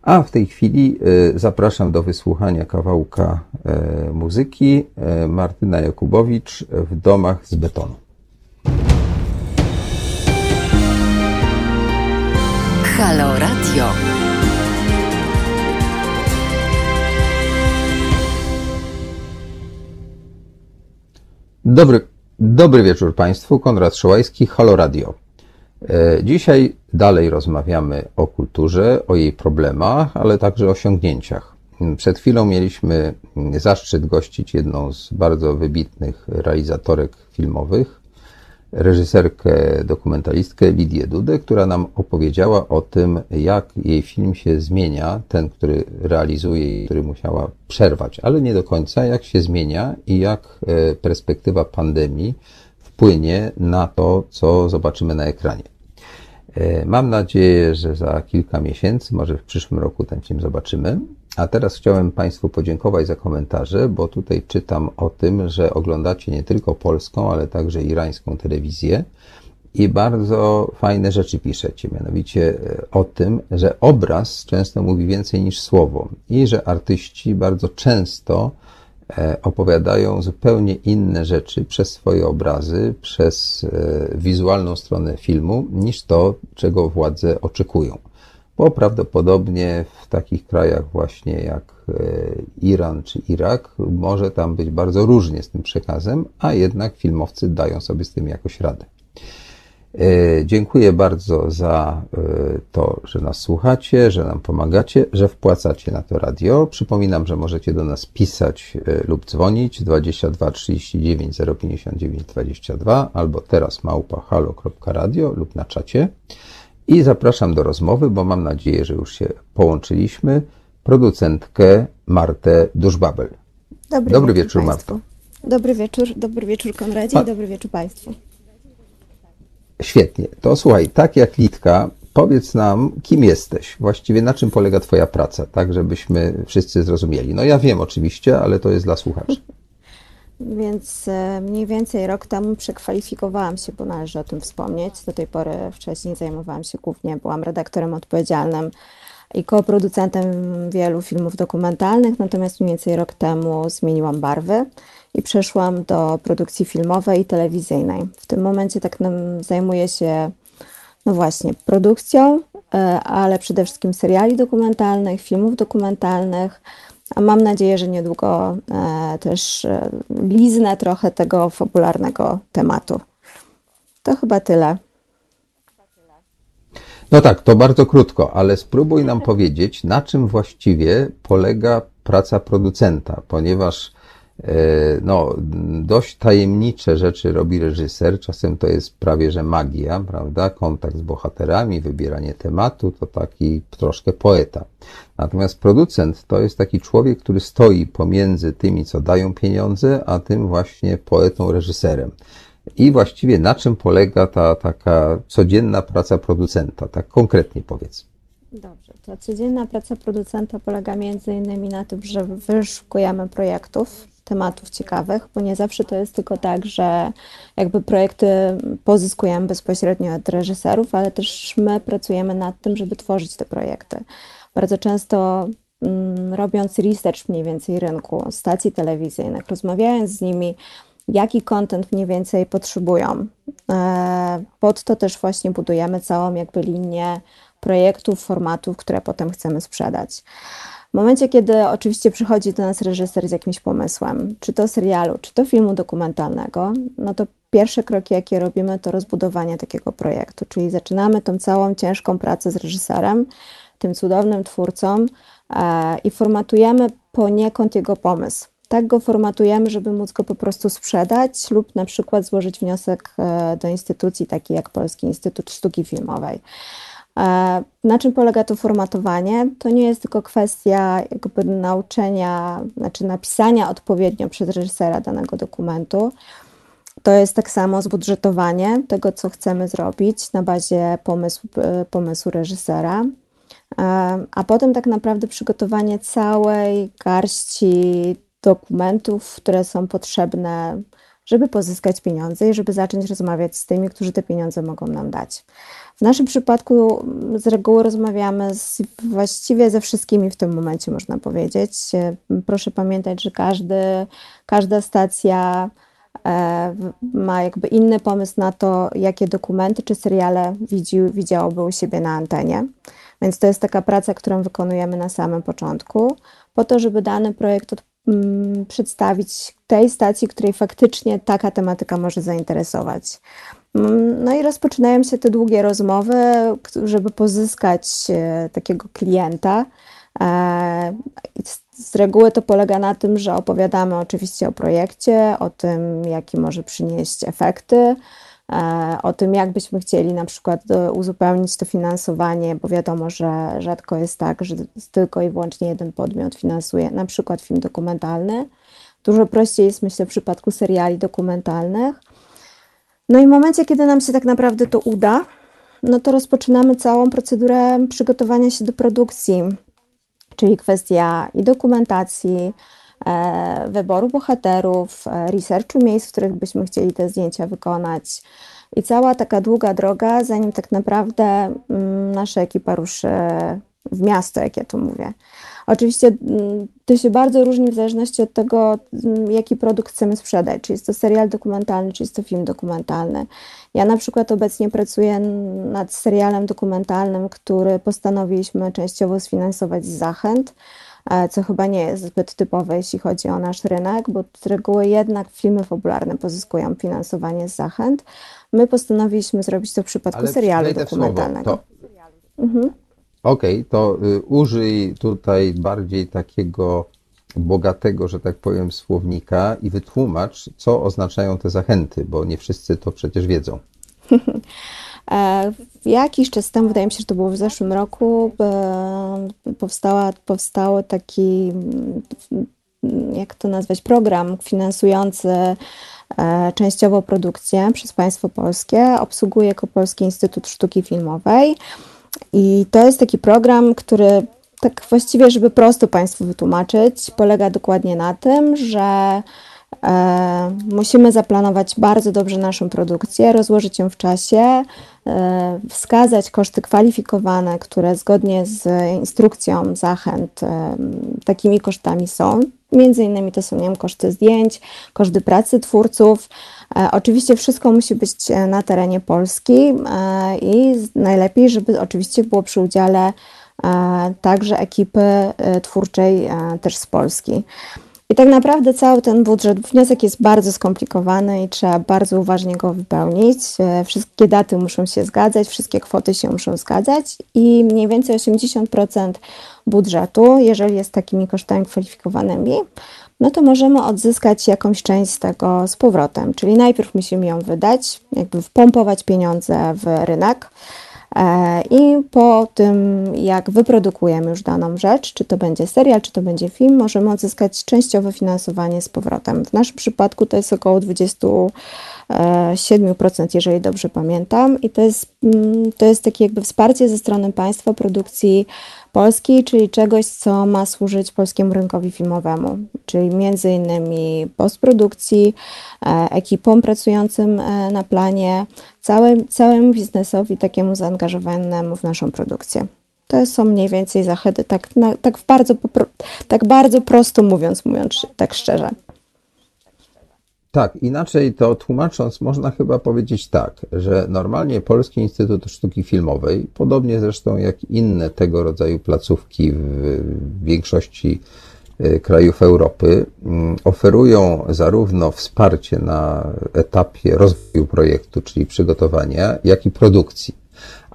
A w tej chwili e, zapraszam do wysłuchania kawałka e, muzyki e, Martyna Jakubowicz w domach z betonu. Halo Radio. Dobry, dobry wieczór Państwu, Konrad Szołajski, Halo Radio. E, Dzisiaj dalej rozmawiamy o kulturze, o jej problemach, ale także o osiągnięciach. Przed chwilą mieliśmy zaszczyt gościć jedną z bardzo wybitnych realizatorek filmowych, reżyserkę, dokumentalistkę Lidię Dudę, która nam opowiedziała o tym, jak jej film się zmienia, ten, który realizuje i który musiała przerwać, ale nie do końca, jak się zmienia i jak e, perspektywa pandemii wpłynie na to, co zobaczymy na ekranie. E, Mam nadzieję, że za kilka miesięcy, może w przyszłym roku ten film zobaczymy. A teraz chciałem Państwu podziękować za komentarze, bo tutaj czytam o tym, że oglądacie nie tylko polską, ale także irańską telewizję i bardzo fajne rzeczy piszecie, mianowicie e, o tym, że obraz często mówi więcej niż słowo i że artyści bardzo często opowiadają zupełnie inne rzeczy przez swoje obrazy, przez e, wizualną stronę filmu, niż to, czego władze oczekują. Bo prawdopodobnie w takich krajach właśnie jak e, Iran czy Irak może tam być bardzo różnie z tym przekazem, a jednak filmowcy dają sobie z tym jakoś radę. E, Dziękuję bardzo za e, to, że nas słuchacie, że nam pomagacie, że wpłacacie na to radio. Przypominam, że możecie do nas pisać e, lub dzwonić 22 39 059 22 albo teraz małpa halo.radio lub na czacie. I zapraszam do rozmowy, bo mam nadzieję, że już się połączyliśmy, producentkę Martę Duszbabel. Dobry, Dobry wieczór, Państwu. Marto. Dobry wieczór, dobry wieczór Konradzie i dobry wieczór Państwu. Świetnie. To słuchaj, tak jak Litka, powiedz nam, kim jesteś? Właściwie na czym polega Twoja praca, tak żebyśmy wszyscy zrozumieli. No ja wiem oczywiście, ale to jest dla słuchaczy. Więc e, mniej więcej rok temu przekwalifikowałam się, bo należy o tym wspomnieć. Do tej pory wcześniej zajmowałam się głównie, byłam redaktorem odpowiedzialnym i koproducentem wielu filmów dokumentalnych, natomiast mniej więcej rok temu zmieniłam barwy i przeszłam do produkcji filmowej i telewizyjnej. W tym momencie tak nam zajmuję się No właśnie, produkcją, e, ale przede wszystkim seriali dokumentalnych, filmów dokumentalnych, a mam nadzieję, że niedługo e, też e, liznę trochę tego fabularnego tematu. To chyba tyle. No tak, to bardzo krótko, ale spróbuj nam powiedzieć, na czym właściwie polega praca producenta, ponieważ e, no, dość tajemnicze rzeczy robi reżyser, czasem to jest prawie że magia, prawda? Kontakt z bohaterami, wybieranie tematu, to taki troszkę poeta. Natomiast producent to jest taki człowiek, który stoi pomiędzy tymi, co dają pieniądze, a tym właśnie poetą, reżyserem. I właściwie na czym polega ta taka codzienna praca producenta? Tak konkretnie powiedz. Dobrze, to codzienna praca producenta polega między innymi na tym, że wyszukujemy projektów, tematów ciekawych, bo nie zawsze to jest tylko tak, że jakby projekty pozyskujemy bezpośrednio od reżyserów, ale też my pracujemy nad tym, żeby tworzyć te projekty. Bardzo często mm, robiąc research mniej więcej rynku, stacji telewizyjnych, rozmawiając z nimi, jaki content mniej więcej potrzebują. E, Pod to też właśnie budujemy całą jakby linię projektów, formatów, które potem chcemy sprzedać. Momencie, kiedy oczywiście przychodzi do nas reżyser z jakimś pomysłem, czy to serialu, czy to filmu dokumentalnego, no to pierwsze kroki, jakie robimy, to rozbudowanie takiego projektu, czyli zaczynamy tą całą ciężką pracę z reżyserem, tym cudownym twórcą e, i formatujemy poniekąd jego pomysł. Tak go formatujemy, żeby móc go po prostu sprzedać lub na przykład złożyć wniosek e, do instytucji takiej jak Polski Instytut Sztuki Filmowej. E, Na czym polega to formatowanie? To nie jest tylko kwestia jakby nauczenia, znaczy napisania odpowiednio przez reżysera danego dokumentu. To jest tak samo zbudżetowanie tego, co chcemy zrobić na bazie pomysłu, e, pomysłu reżysera. E, A potem tak naprawdę przygotowanie całej garści dokumentów, które są potrzebne, żeby pozyskać pieniądze i żeby zacząć rozmawiać z tymi, którzy te pieniądze mogą nam dać. W naszym przypadku mm, z reguły rozmawiamy z, właściwie ze wszystkimi w tym momencie, można powiedzieć. E, Proszę pamiętać, że każdy, każda stacja e, ma jakby inny pomysł na to, jakie dokumenty czy seriale widzi, widziałoby u siebie na antenie. Więc to jest taka praca, którą wykonujemy na samym początku, po to, żeby dany projekt od, mm, przedstawić tej stacji, której faktycznie taka tematyka może zainteresować. No i rozpoczynają się te długie rozmowy, żeby pozyskać e, takiego klienta. E, z- reguły to polega na tym, że opowiadamy oczywiście o projekcie, o tym, jakie może przynieść efekty, e, o tym, jak byśmy chcieli na przykład uzupełnić to finansowanie, bo wiadomo, że rzadko jest tak, że tylko i wyłącznie jeden podmiot finansuje na przykład film dokumentalny. Dużo prościej jest, myślę, w przypadku seriali dokumentalnych. No i w momencie, kiedy nam się tak naprawdę to uda, no to rozpoczynamy całą procedurę przygotowania się do produkcji, czyli kwestia i dokumentacji, e, wyboru bohaterów, e, researchu miejsc, w których byśmy chcieli te zdjęcia wykonać. I cała taka długa droga, zanim tak naprawdę mm, nasza ekipa ruszy w miasto, jak ja to mówię. Oczywiście mm, to się bardzo różni w zależności od tego, mm, jaki produkt chcemy sprzedać. Czy jest to serial dokumentalny, czy jest to film dokumentalny. Ja na przykład obecnie pracuję nad serialem dokumentalnym, który postanowiliśmy częściowo sfinansować z zachęt, e, co chyba nie jest zbyt typowe, jeśli chodzi o nasz rynek, bo z reguły jednak filmy fabularne pozyskują finansowanie z zachęt. My postanowiliśmy zrobić to w przypadku Ale serialu w słowo. dokumentalnego. To, Okej, to y, użyj tutaj bardziej takiego bogatego, że tak powiem, słownika i wytłumacz, co oznaczają te zachęty, bo nie wszyscy to przecież wiedzą. E, Jakiś czas temu, wydaje mi się, że to było w zeszłym roku, e, powstała, powstał taki, jak to nazwać, program finansujący e, częściowo produkcję przez państwo polskie. Obsługuje go Polski Instytut Sztuki Filmowej. I to jest taki program, który tak właściwie, żeby prosto Państwu wytłumaczyć, polega dokładnie na tym, że e, musimy zaplanować bardzo dobrze naszą produkcję, rozłożyć ją w czasie, e, wskazać koszty kwalifikowane, które zgodnie z instrukcją zachęt e, takimi kosztami są. Między innymi to są nie wiem, koszty zdjęć, koszty pracy twórców. E, Oczywiście wszystko musi być e, na terenie Polski e, i najlepiej, żeby oczywiście było przy udziale także ekipy twórczej też z Polski. I tak naprawdę cały ten budżet, wniosek jest bardzo skomplikowany i trzeba bardzo uważnie go wypełnić. E, Wszystkie daty muszą się zgadzać, wszystkie kwoty się muszą zgadzać i mniej więcej 80% budżetu, jeżeli jest takimi kosztami kwalifikowanymi, no to możemy odzyskać jakąś część z tego z powrotem. Czyli najpierw musimy ją wydać, jakby wpompować pieniądze w rynek. E, I po tym, jak wyprodukujemy już daną rzecz, czy to będzie serial, czy to będzie film, możemy odzyskać częściowe finansowanie z powrotem. W naszym przypadku to jest około 27%, jeżeli dobrze pamiętam, i to jest, mm, to jest takie jakby wsparcie ze strony państwa produkcji polskiej, czyli czegoś, co ma służyć polskiemu rynkowi filmowemu, czyli między innymi postprodukcji, e, ekipom pracującym e, na planie, całym, całemu biznesowi takiemu zaangażowanemu w naszą produkcję. To są mniej więcej zachęty, tak, tak, bardzo, tak bardzo prosto mówiąc, mówiąc tak szczerze. Tak, inaczej to tłumacząc, można chyba powiedzieć tak, że normalnie Polski Instytut Sztuki Filmowej, podobnie zresztą jak inne tego rodzaju placówki w większości y, krajów Europy, mm, oferują zarówno wsparcie na etapie rozwoju projektu, czyli przygotowania, jak i produkcji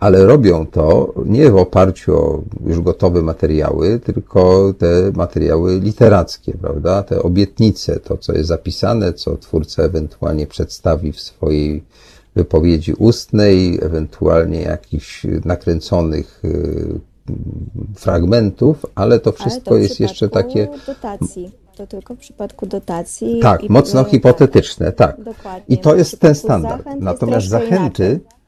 ale robią to nie w oparciu o już gotowe materiały, tylko te materiały literackie, prawda? Te obietnice, to co jest zapisane, co twórca ewentualnie przedstawi w swojej wypowiedzi ustnej, ewentualnie jakichś nakręconych y, fragmentów, ale to wszystko jest jeszcze takie, dotacji. To tylko w przypadku dotacji. tak, mocno tego- hipotetyczne, tak. Dokładnie. I to jest ten standard. Natomiast zachęty inaczej.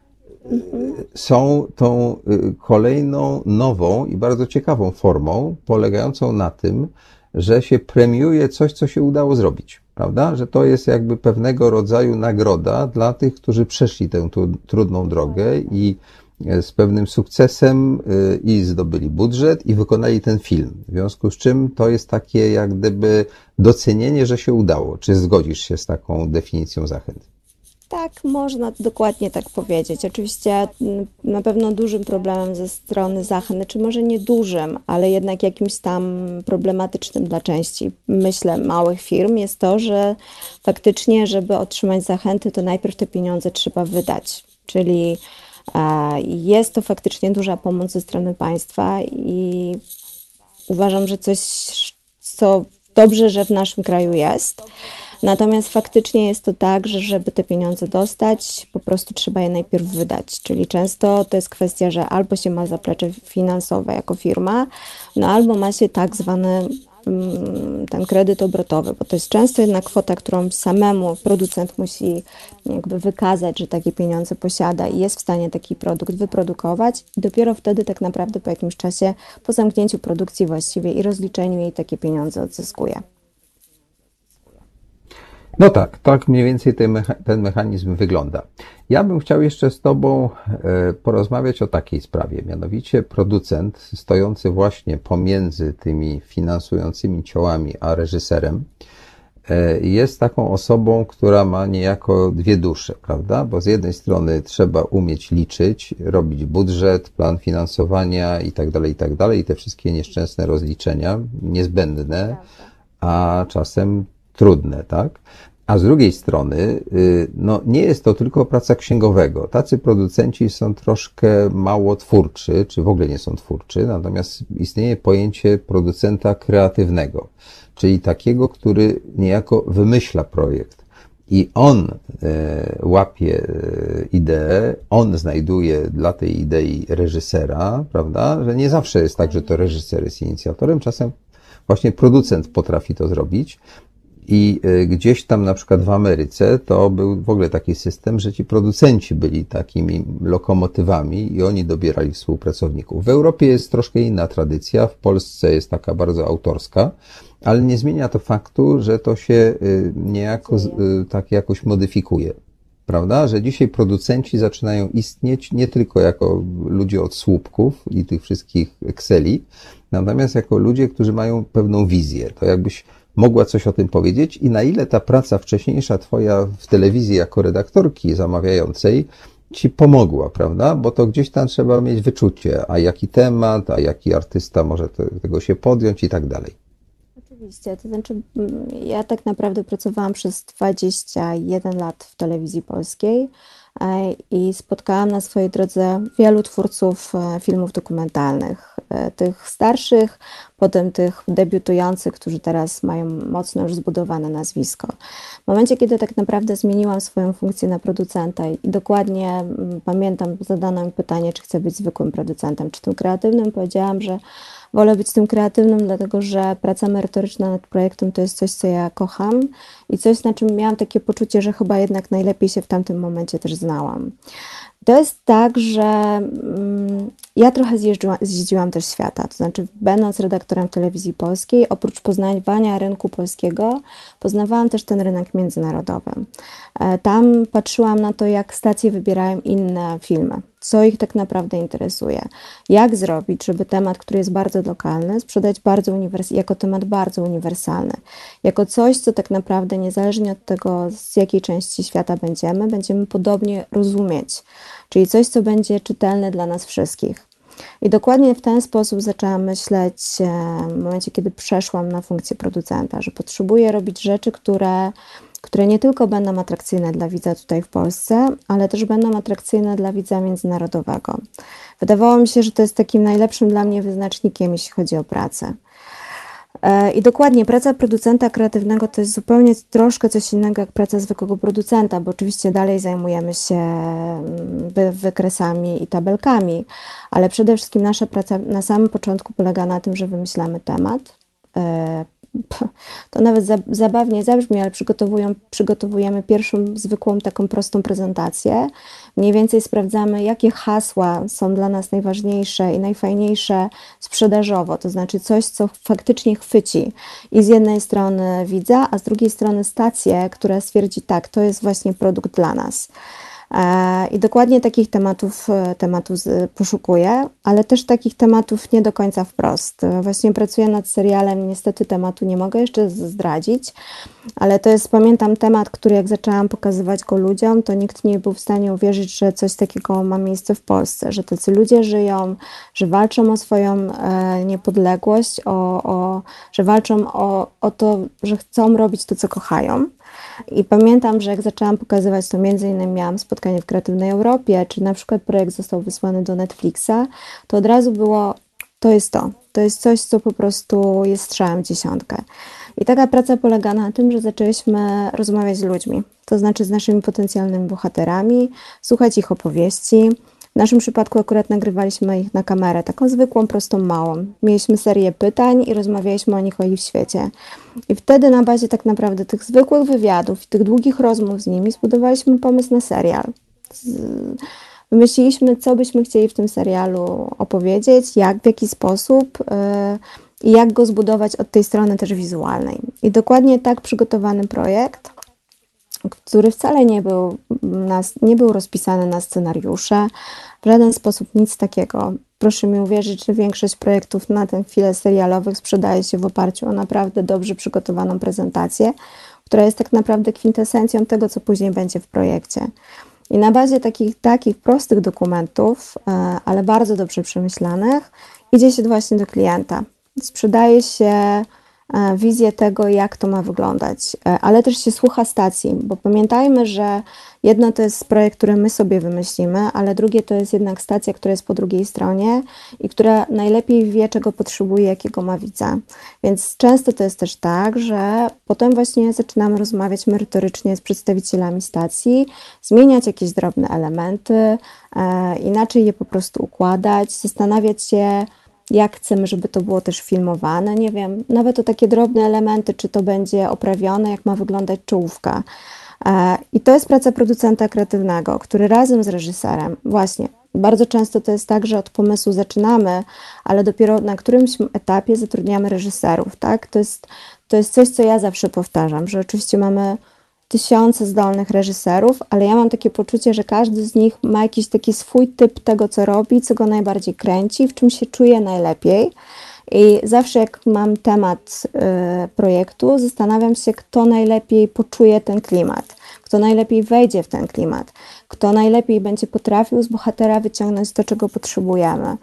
Są tą y, kolejną nową i bardzo ciekawą formą, polegającą na tym, że się premiuje coś, co się udało zrobić. Prawda? Że to jest jakby pewnego rodzaju nagroda dla tych, którzy przeszli tę tu, trudną drogę i e, z pewnym sukcesem y, i zdobyli budżet i wykonali ten film. W związku z czym to jest takie jak gdyby docenienie, że się udało. Czy zgodzisz się z taką definicją zachęt? Tak, można dokładnie tak powiedzieć. Oczywiście mm, na pewno dużym problemem ze strony zachęt, czy może nie dużym, ale jednak jakimś tam problematycznym dla części, myślę, małych firm jest to, że faktycznie, żeby otrzymać zachęty, to najpierw te pieniądze trzeba wydać. Czyli e, jest to faktycznie duża pomoc ze strony państwa i uważam, że coś, co dobrze, że w naszym kraju jest. Natomiast faktycznie jest to tak, że żeby te pieniądze dostać, po prostu trzeba je najpierw wydać. Czyli często to jest kwestia, że albo się ma zaplecze finansowe jako firma, no albo ma się tak zwany mm, ten kredyt obrotowy, bo to jest często jedna kwota, którą samemu producent musi jakby wykazać, że takie pieniądze posiada i jest w stanie taki produkt wyprodukować dopiero wtedy tak naprawdę po jakimś czasie, po zamknięciu produkcji właściwie i rozliczeniu jej takie pieniądze odzyskuje. No tak, tak mniej więcej ten, mecha ten mechanizm wygląda. Ja bym chciał jeszcze z Tobą e, porozmawiać o takiej sprawie, mianowicie producent stojący właśnie pomiędzy tymi finansującymi ciołami a reżyserem e, jest taką osobą, która ma niejako dwie dusze, prawda? Bo z jednej strony trzeba umieć liczyć, robić budżet, plan finansowania i tak dalej, i tak dalej, i te wszystkie nieszczęsne rozliczenia, niezbędne, a czasem trudne, tak? A z drugiej strony, y, no, nie jest to tylko praca księgowego. Tacy producenci są troszkę mało twórczy, czy w ogóle nie są twórczy, natomiast istnieje pojęcie producenta kreatywnego, czyli takiego, który niejako wymyśla projekt. I on e, łapie e, ideę, on znajduje dla tej idei reżysera, prawda? Że nie zawsze jest tak, że to reżyser jest inicjatorem, czasem właśnie producent potrafi to zrobić. I y, gdzieś tam na przykład w Ameryce to był w ogóle taki system, że ci producenci byli takimi lokomotywami i oni dobierali współpracowników. W Europie jest troszkę inna tradycja, w Polsce jest taka bardzo autorska, ale nie zmienia to faktu, że to się y, niejako y, tak jakoś modyfikuje. Prawda? Że dzisiaj producenci zaczynają istnieć nie tylko jako ludzie od słupków i tych wszystkich Exceli, natomiast jako ludzie, którzy mają pewną wizję. To jakbyś mogła coś o tym powiedzieć i na ile ta praca wcześniejsza twoja w telewizji jako redaktorki zamawiającej ci pomogła, prawda? Bo to gdzieś tam trzeba mieć wyczucie, a jaki temat, a jaki artysta może tego się podjąć i tak dalej. Oczywiście, to znaczy mm, ja tak naprawdę pracowałam przez 21 lat w telewizji polskiej i spotkałam na swojej drodze wielu twórców e, filmów dokumentalnych. E, tych starszych, potem tych debiutujących, którzy teraz mają mocno już zbudowane nazwisko. W momencie, kiedy tak naprawdę zmieniłam swoją funkcję na producenta i dokładnie pamiętam, zadano mi pytanie, czy chcę być zwykłym producentem, czy tym kreatywnym, powiedziałam, że wolę być tym kreatywnym, dlatego że praca merytoryczna nad projektem to jest coś, co ja kocham i coś, na czym miałam takie poczucie, że chyba jednak najlepiej się w tamtym momencie też znałam. To jest tak, że mm, ja trochę zjeździłam, zjeździłam też świata, to znaczy będąc redaktorem telewizji polskiej, oprócz poznawania rynku polskiego, poznawałam też ten rynek międzynarodowy. E, tam patrzyłam na to, jak stacje wybierają inne filmy, co ich tak naprawdę interesuje, jak zrobić, żeby temat, który jest bardzo lokalny, sprzedać bardzo uniwers- jako temat bardzo uniwersalny, jako coś, co tak naprawdę niezależnie od tego, z jakiej części świata będziemy, będziemy podobnie rozumieć, czyli coś, co będzie czytelne dla nas wszystkich. I dokładnie w ten sposób zaczęłam myśleć e, w momencie, kiedy przeszłam na funkcję producenta, że potrzebuję robić rzeczy, które, które nie tylko będą atrakcyjne dla widza tutaj w Polsce, ale też będą atrakcyjne dla widza międzynarodowego. Wydawało mi się, że to jest takim najlepszym dla mnie wyznacznikiem, jeśli chodzi o pracę. E, I dokładnie, praca producenta kreatywnego to jest zupełnie troszkę coś innego jak praca zwykłego producenta, bo oczywiście dalej zajmujemy się mm, wykresami i tabelkami, ale przede wszystkim nasza praca na samym początku polega na tym, że wymyślamy temat, e, to nawet zabawnie zabrzmi, ale przygotowujemy pierwszą zwykłą taką prostą prezentację. Mniej więcej sprawdzamy, jakie hasła są dla nas najważniejsze i najfajniejsze sprzedażowo, to znaczy coś, co faktycznie chwyci i z jednej strony widza, a z drugiej strony stację, która stwierdzi, tak, to jest właśnie produkt dla nas. E, I dokładnie takich tematów, e, tematów poszukuję, ale też takich tematów nie do końca wprost. E, właśnie pracuję nad serialem, niestety tematu nie mogę jeszcze zdradzić, ale to jest, pamiętam, temat, który jak zaczęłam pokazywać go ludziom, to nikt nie był w stanie uwierzyć, że coś takiego ma miejsce w Polsce, że tacy ludzie żyją, że walczą o swoją niepodległość, o, o, że walczą o, o to, że chcą robić to, co kochają. I pamiętam, że jak zaczęłam pokazywać to, między innymi miałam spotkanie w Kreatywnej Europie, czy na przykład projekt został wysłany do Netflixa, to od razu było, to jest to. To jest coś, co po prostu jest strzałem w dziesiątkę. I taka praca polega na tym, że zaczęliśmy rozmawiać z ludźmi, to znaczy z naszymi potencjalnymi bohaterami, słuchać ich opowieści. W naszym przypadku akurat nagrywaliśmy ich na kamerę, taką zwykłą, prostą, małą. Mieliśmy serię pytań i rozmawialiśmy o nich, o ich świecie. I wtedy na bazie tak naprawdę tych zwykłych wywiadów i tych długich rozmów z nimi zbudowaliśmy pomysł na serial. Wymyśliliśmy, co byśmy chcieli w tym serialu opowiedzieć, jak, w jaki sposób yy, i jak go zbudować od tej strony też wizualnej. I dokładnie tak przygotowany projekt, który wcale nie był, na, nie był rozpisany na scenariusze, w żaden sposób nic takiego. Proszę mi uwierzyć, że większość projektów na tę chwilę serialowych sprzedaje się w oparciu o naprawdę dobrze przygotowaną prezentację, która jest tak naprawdę kwintesencją tego, co później będzie w projekcie. I na bazie takich, takich prostych dokumentów, e, ale bardzo dobrze przemyślanych, idzie się właśnie do klienta. Sprzedaje się wizję tego, jak to ma wyglądać, E, ale też się słucha stacji, bo pamiętajmy, że jedno to jest projekt, który my sobie wymyślimy, ale drugie to jest jednak stacja, która jest po drugiej stronie i która najlepiej wie, czego potrzebuje, jakiego ma widza. Więc często to jest też tak, że potem właśnie zaczynamy rozmawiać merytorycznie z przedstawicielami stacji, zmieniać jakieś drobne elementy, e, inaczej je po prostu układać, zastanawiać się, jak chcemy, żeby to było też filmowane. Nie wiem, nawet o takie drobne elementy, czy to będzie oprawione, jak ma wyglądać czołówka. E, I to jest praca producenta kreatywnego, który razem z reżyserem, właśnie, bardzo często to jest tak, że od pomysłu zaczynamy, ale dopiero na którymś etapie zatrudniamy reżyserów, tak? To jest, to jest coś, co ja zawsze powtarzam, że oczywiście mamy tysiące zdolnych reżyserów, ale ja mam takie poczucie, że każdy z nich ma jakiś taki swój typ tego, co robi, co go najbardziej kręci, w czym się czuje najlepiej. I zawsze jak mam temat y, projektu, zastanawiam się, kto najlepiej poczuje ten klimat, kto najlepiej wejdzie w ten klimat, kto najlepiej będzie potrafił z bohatera wyciągnąć to, czego potrzebujemy.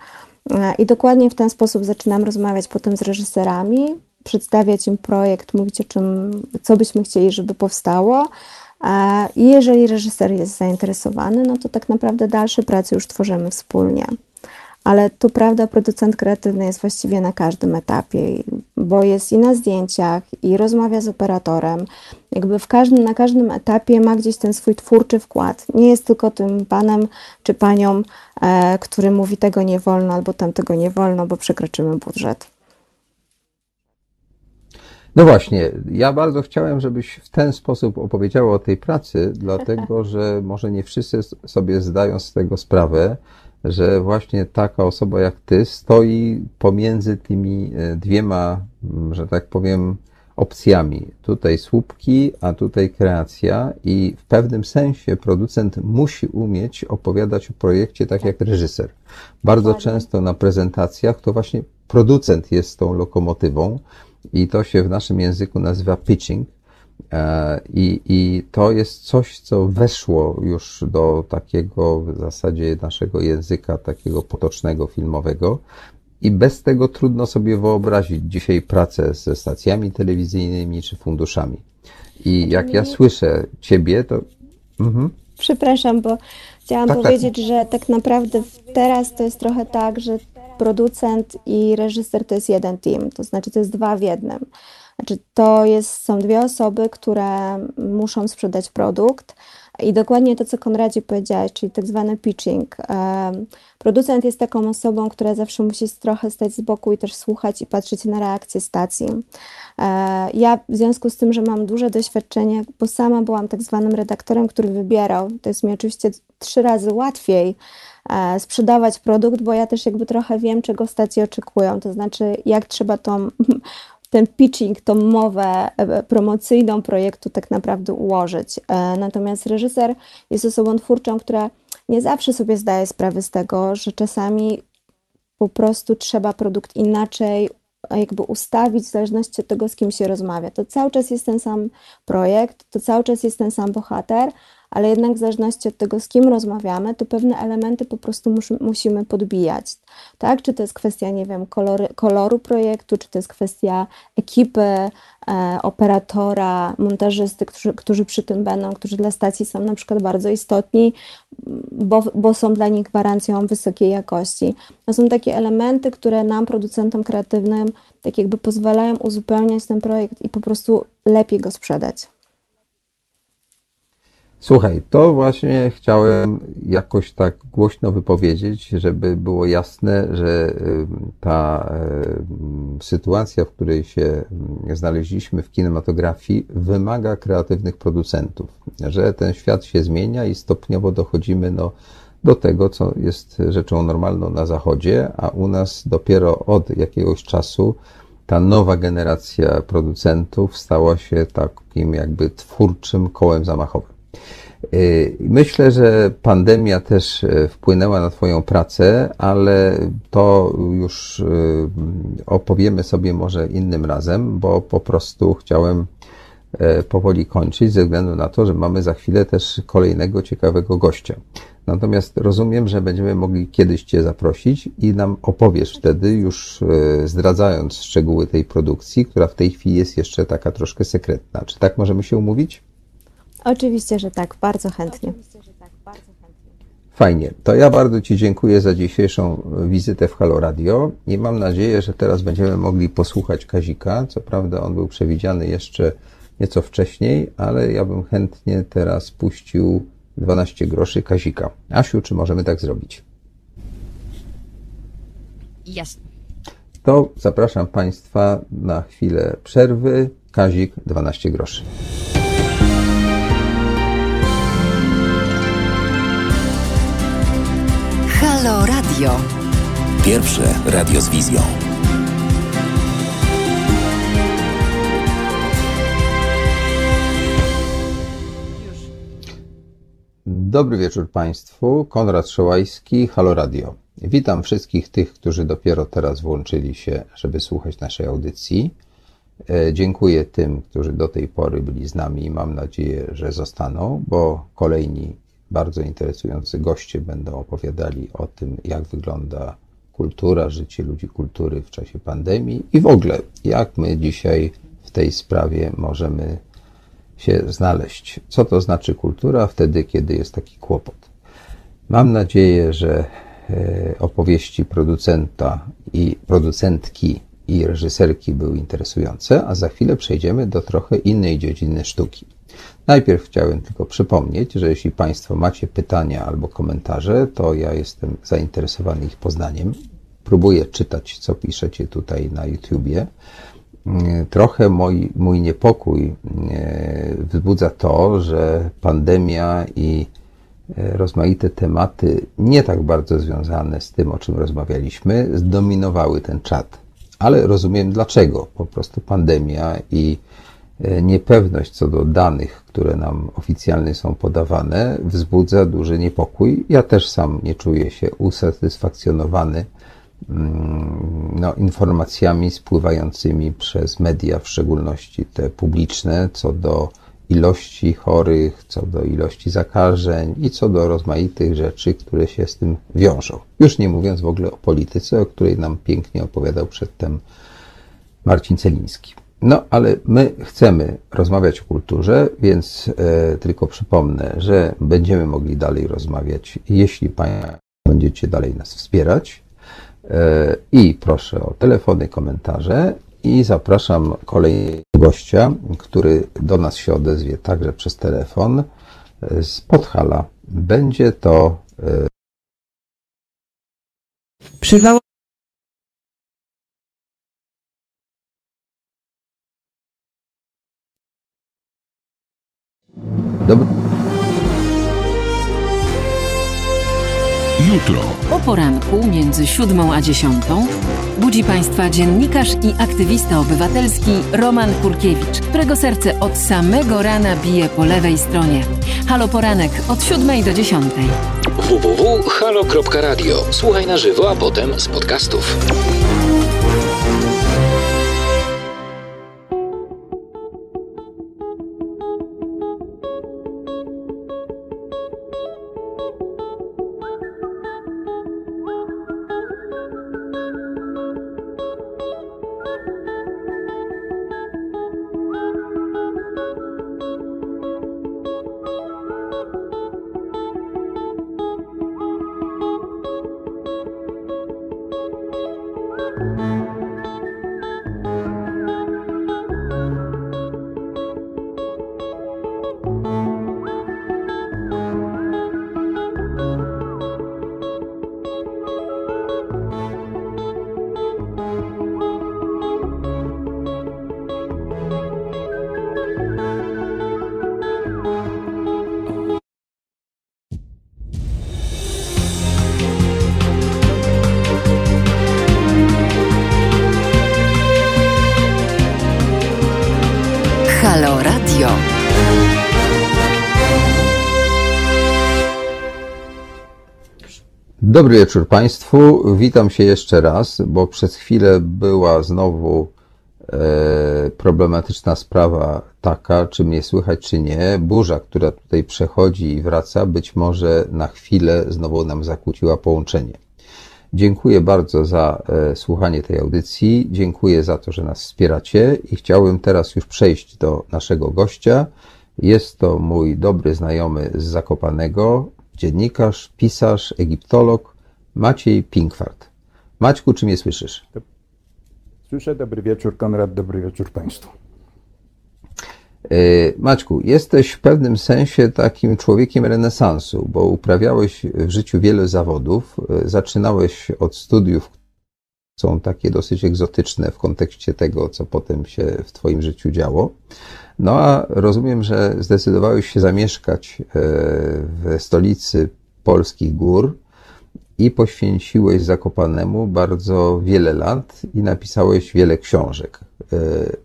Y, I dokładnie w ten sposób zaczynam rozmawiać potem z reżyserami, przedstawiać im projekt, mówić o czym, co byśmy chcieli, żeby powstało. I jeżeli reżyser jest zainteresowany, no to tak naprawdę dalsze prace już tworzymy wspólnie. Ale to prawda, producent kreatywny jest właściwie na każdym etapie, bo jest i na zdjęciach, i rozmawia z operatorem. Jakby w każdym, na każdym etapie ma gdzieś ten swój twórczy wkład. Nie jest tylko tym panem czy panią, e, który mówi tego nie wolno albo tamtego nie wolno, bo przekroczymy budżet. No właśnie, ja bardzo chciałem, żebyś w ten sposób opowiedziała o tej pracy, dlatego że może nie wszyscy sobie zdają z tego sprawę, że właśnie taka osoba jak ty stoi pomiędzy tymi e, dwiema, że tak powiem, opcjami. Tutaj słupki, a tutaj kreacja i w pewnym sensie producent musi umieć opowiadać o projekcie tak jak reżyser. Bardzo często na prezentacjach to właśnie producent jest tą lokomotywą i to się w naszym języku nazywa pitching. E, I, I to jest coś, co weszło już do takiego w zasadzie naszego języka, takiego potocznego, filmowego. I bez tego trudno sobie wyobrazić dzisiaj pracę ze stacjami telewizyjnymi czy funduszami. I jak ja słyszę Ciebie, to. Mhm. Przepraszam, bo chciałam Tak, tak. powiedzieć, że tak naprawdę teraz to jest trochę tak, że producent i reżyser to jest jeden team, to znaczy to jest dwa w jednym. Znaczy to jest, są dwie osoby, które muszą sprzedać produkt i dokładnie to, co Konradzie powiedziałeś, czyli tak zwany pitching. Producent jest taką osobą, która zawsze musi trochę stać z boku i też słuchać i patrzeć na reakcje stacji. E, Ja w związku z tym, że mam duże doświadczenie, bo sama byłam tak zwanym redaktorem, który wybierał, to jest mi oczywiście trzy razy łatwiej sprzedawać produkt, bo ja też jakby trochę wiem, czego stacje oczekują, to znaczy jak trzeba tą, ten pitching, tą mowę e, promocyjną projektu tak naprawdę ułożyć. E, Natomiast reżyser jest osobą twórczą, która nie zawsze sobie zdaje sprawę z tego, że czasami po prostu trzeba produkt inaczej jakby ustawić w zależności od tego, z kim się rozmawia. To cały czas jest ten sam projekt, to cały czas jest ten sam bohater, ale jednak w zależności od tego, z kim rozmawiamy, to pewne elementy po prostu muszy, musimy podbijać. Tak? Czy to jest kwestia, nie wiem, kolory, koloru projektu, czy to jest kwestia ekipy, e, operatora, montażysty, którzy, którzy przy tym będą, którzy dla stacji są na przykład bardzo istotni, bo, bo są dla nich gwarancją wysokiej jakości. To są takie elementy, które nam, producentom kreatywnym, tak jakby pozwalają uzupełniać ten projekt i po prostu lepiej go sprzedać. Słuchaj, to właśnie chciałem jakoś tak głośno wypowiedzieć, żeby było jasne, że ta sytuacja, w której się znaleźliśmy w kinematografii, wymaga kreatywnych producentów, że ten świat się zmienia i stopniowo dochodzimy no, do tego, co jest rzeczą normalną na Zachodzie, a u nas dopiero od jakiegoś czasu ta nowa generacja producentów stała się takim jakby twórczym kołem zamachowym. Y, Myślę, że pandemia też y, wpłynęła na Twoją pracę, ale to już y, opowiemy sobie może innym razem, bo po prostu chciałem e, powoli kończyć ze względu na to, że mamy za chwilę też kolejnego ciekawego gościa. Natomiast rozumiem, że będziemy mogli kiedyś Cię zaprosić i nam opowiesz wtedy, już e, zdradzając szczegóły tej produkcji, która w tej chwili jest jeszcze taka troszkę sekretna. Czy tak możemy się umówić? Oczywiście, że tak, bardzo chętnie. Fajnie. To ja bardzo Ci dziękuję za dzisiejszą wizytę w Halo Radio i mam nadzieję, że teraz będziemy mogli posłuchać Kazika. Co prawda on był przewidziany jeszcze nieco wcześniej, ale ja bym chętnie teraz puścił 12 groszy Kazika. Asiu, czy możemy tak zrobić? Jasne. To zapraszam Państwa na chwilę przerwy. Kazik 12 groszy. Halo Radio. Pierwsze radio z wizją. Dobry wieczór Państwu. Konrad Szołajski, Halo Radio. Witam wszystkich tych, którzy dopiero teraz włączyli się, żeby słuchać naszej audycji. E, Dziękuję tym, którzy do tej pory byli z nami i mam nadzieję, że zostaną, bo kolejni bardzo interesujący goście będą opowiadali o tym, jak wygląda kultura, życie ludzi kultury w czasie pandemii i w ogóle, jak my dzisiaj w tej sprawie możemy się znaleźć. Co to znaczy kultura wtedy, kiedy jest taki kłopot? Mam nadzieję, że e, opowieści producenta i producentki i reżyserki były interesujące, a za chwilę przejdziemy do trochę innej dziedziny sztuki. Najpierw chciałem tylko przypomnieć, że jeśli Państwo macie pytania albo komentarze, to ja jestem zainteresowany ich poznaniem. Próbuję czytać, co piszecie tutaj na YouTubie. Trochę mój, mój niepokój e, wzbudza to, że pandemia i e, rozmaite tematy, nie tak bardzo związane z tym, o czym rozmawialiśmy, zdominowały ten czat. Ale rozumiem dlaczego. Po prostu pandemia i niepewność co do danych, które nam oficjalnie są podawane, wzbudza duży niepokój. Ja też sam nie czuję się usatysfakcjonowany no, informacjami spływającymi przez media, w szczególności te publiczne, co do ilości chorych, co do ilości zakażeń i co do rozmaitych rzeczy, które się z tym wiążą. Już nie mówiąc w ogóle o polityce, o której nam pięknie opowiadał przedtem Marcin Celiński. No, ale my chcemy rozmawiać o kulturze, więc e, tylko przypomnę, że będziemy mogli dalej rozmawiać, jeśli Państwo będziecie dalej nas wspierać. E, I proszę o telefony, komentarze i zapraszam kolejnego gościa, który do nas się odezwie także przez telefon e, z Podhala. Będzie to e, Przywało. Dobry. Jutro. O poranku między siódmą a dziesiątą budzi Państwa dziennikarz i aktywista obywatelski Roman Kurkiewicz, którego serce od samego rana bije po lewej stronie. Halo Poranek od siódmej do dziesiątej. www.halo.radio. Słuchaj na żywo, a potem z podcastów. Dobry wieczór Państwu. Witam się jeszcze raz, bo przez chwilę była znowu e, problematyczna sprawa taka, czy mnie słychać, czy nie. Burza, która tutaj przechodzi i wraca, być może na chwilę znowu nam zakłóciła połączenie. Dziękuję bardzo za e, słuchanie tej audycji. Dziękuję za to, że nas wspieracie i chciałbym teraz już przejść do naszego gościa. Jest to mój dobry znajomy z Zakopanego, dziennikarz, pisarz, egiptolog Maciej Pinkwart. Maćku, czy mnie słyszysz? Słyszę, dobry wieczór Konrad, dobry wieczór Państwu. E, Maćku, jesteś w pewnym sensie takim człowiekiem renesansu, bo uprawiałeś w życiu wiele zawodów. E, Zaczynałeś od studiów, są takie dosyć egzotyczne w kontekście tego, co potem się w Twoim życiu działo. No a rozumiem, że zdecydowałeś się zamieszkać e, w stolicy polskich gór i poświęciłeś Zakopanemu bardzo wiele lat i napisałeś wiele książek, e,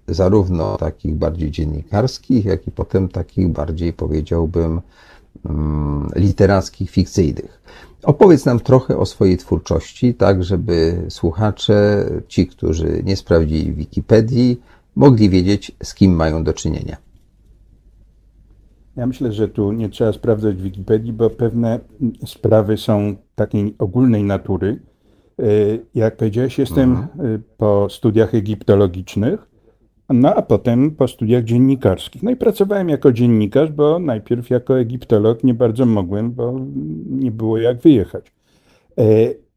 zarówno takich bardziej dziennikarskich, jak i potem takich bardziej, powiedziałbym, mm, literackich, fikcyjnych. Opowiedz nam trochę o swojej twórczości, tak żeby słuchacze, ci, którzy nie sprawdzili Wikipedii, mogli wiedzieć, z kim mają do czynienia. Ja myślę, że tu nie trzeba sprawdzać Wikipedii, bo pewne sprawy są takiej ogólnej natury. Y, Jak powiedziałeś, jestem y, po studiach egiptologicznych, no a potem po studiach dziennikarskich. No i pracowałem jako dziennikarz, bo najpierw jako egiptolog nie bardzo mogłem, bo nie było jak wyjechać.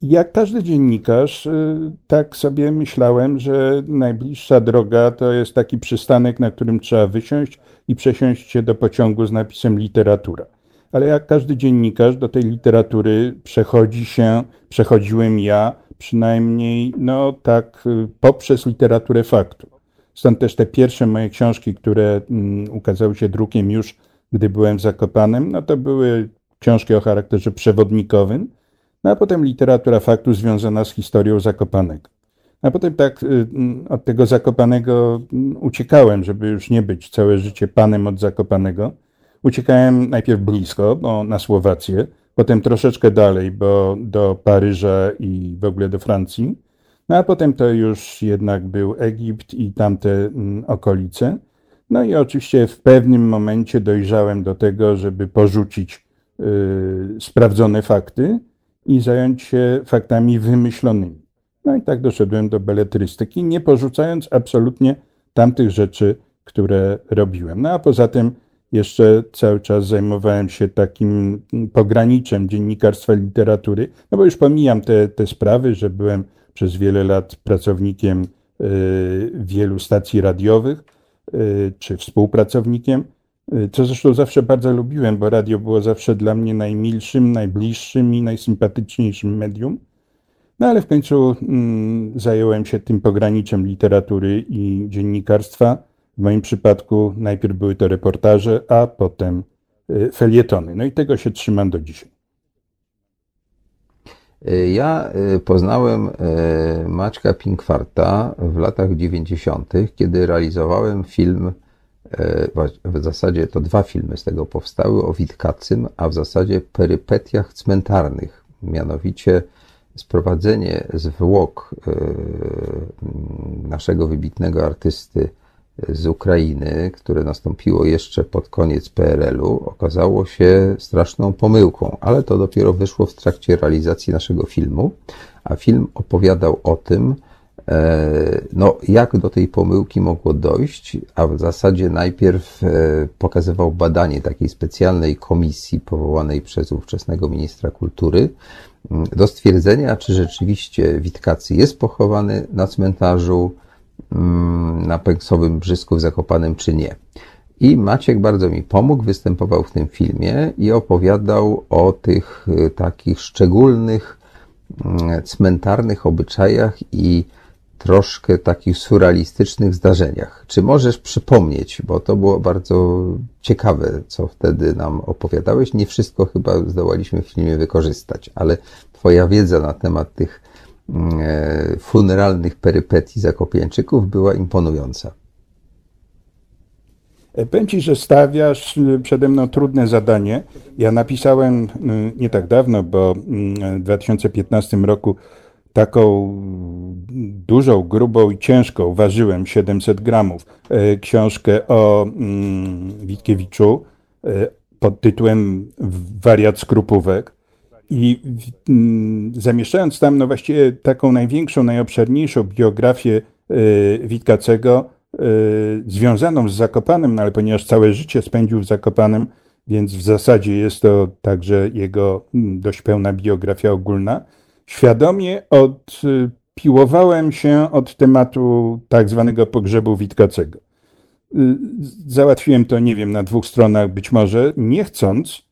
Jak każdy dziennikarz, y, tak sobie myślałem, że najbliższa droga to jest taki przystanek, na którym trzeba wysiąść i przesiąść się do pociągu z napisem literatura. Ale jak każdy dziennikarz do tej literatury przechodzi się, przechodziłem ja przynajmniej, no tak, y, poprzez literaturę faktu. Stąd też te pierwsze moje książki, które mm, ukazały się drukiem już, gdy byłem w Zakopanem, no to były książki o charakterze przewodnikowym, no a potem literatura faktu związana z historią Zakopanego. A potem tak y, mm, od tego Zakopanego mm, uciekałem, żeby już nie być całe życie panem od Zakopanego. Uciekałem najpierw blisko, bo na Słowację, potem troszeczkę dalej, bo do Paryża i w ogóle do Francji. No a potem to już jednak był Egipt i tamte mm, okolice. No i oczywiście w pewnym momencie dojrzałem do tego, żeby porzucić y, sprawdzone fakty i zająć się faktami wymyślonymi. No i tak doszedłem do beletrystyki, nie porzucając absolutnie tamtych rzeczy, które robiłem. No a poza tym jeszcze cały czas zajmowałem się takim pograniczem dziennikarstwa literatury, no bo już pomijam te, te sprawy, że byłem przez wiele lat pracownikiem y, wielu stacji radiowych, y, czy współpracownikiem, co zresztą zawsze bardzo lubiłem, bo radio było zawsze dla mnie najmilszym, najbliższym i najsympatyczniejszym medium. No ale w końcu mm, zająłem się tym pograniczem literatury i dziennikarstwa. W moim przypadku najpierw były to reportaże, a potem y, felietony. No i tego się trzymam do dzisiaj. Ja y, poznałem y, Maćka Pinkwarta w latach 90., kiedy realizowałem film, y, w zasadzie to dwa filmy z tego powstały, o Witkacym, a w zasadzie perypetiach cmentarnych, mianowicie sprowadzenie zwłok naszego wybitnego artysty z Ukrainy, które nastąpiło jeszcze pod koniec PRL-u, okazało się straszną pomyłką, ale to dopiero wyszło w trakcie realizacji naszego filmu, a film opowiadał o tym, e, no, jak do tej pomyłki mogło dojść, a w zasadzie najpierw e, pokazywał badanie takiej specjalnej komisji powołanej przez ówczesnego ministra kultury do stwierdzenia, czy rzeczywiście Witkacy jest pochowany na cmentarzu, na Pęksowym Brzysku w Zakopanem, czy nie. I Maciek bardzo mi pomógł, występował w tym filmie i opowiadał o tych y, takich szczególnych mm, cmentarnych obyczajach i troszkę takich surrealistycznych zdarzeniach. Czy możesz przypomnieć, bo to było bardzo ciekawe, co wtedy nam opowiadałeś. Nie wszystko chyba zdołaliśmy w filmie wykorzystać, ale Twoja wiedza na temat tych E, funeralnych perypetii Zakopiańczyków była imponująca. E, Powiem Ci, że stawiasz y, przede mną trudne zadanie. Ja napisałem y, nie tak dawno, bo mm, w 2015 roku taką dużą, grubą i ciężką, ważyłem 700 gramów, e, książkę o mm, Witkiewiczu e, pod tytułem Wariat skrupówek. I mm, zamieszczając tam no właściwie taką największą, najobszerniejszą biografię y, Witkacego, związaną z Zakopanem, no ale ponieważ całe życie spędził w Zakopanem, więc w zasadzie jest to także jego mm, dość pełna biografia ogólna, świadomie odpiłowałem się od tematu tak zwanego pogrzebu Witkacego. Y, Załatwiłem to, nie wiem, na dwóch stronach być może, nie chcąc,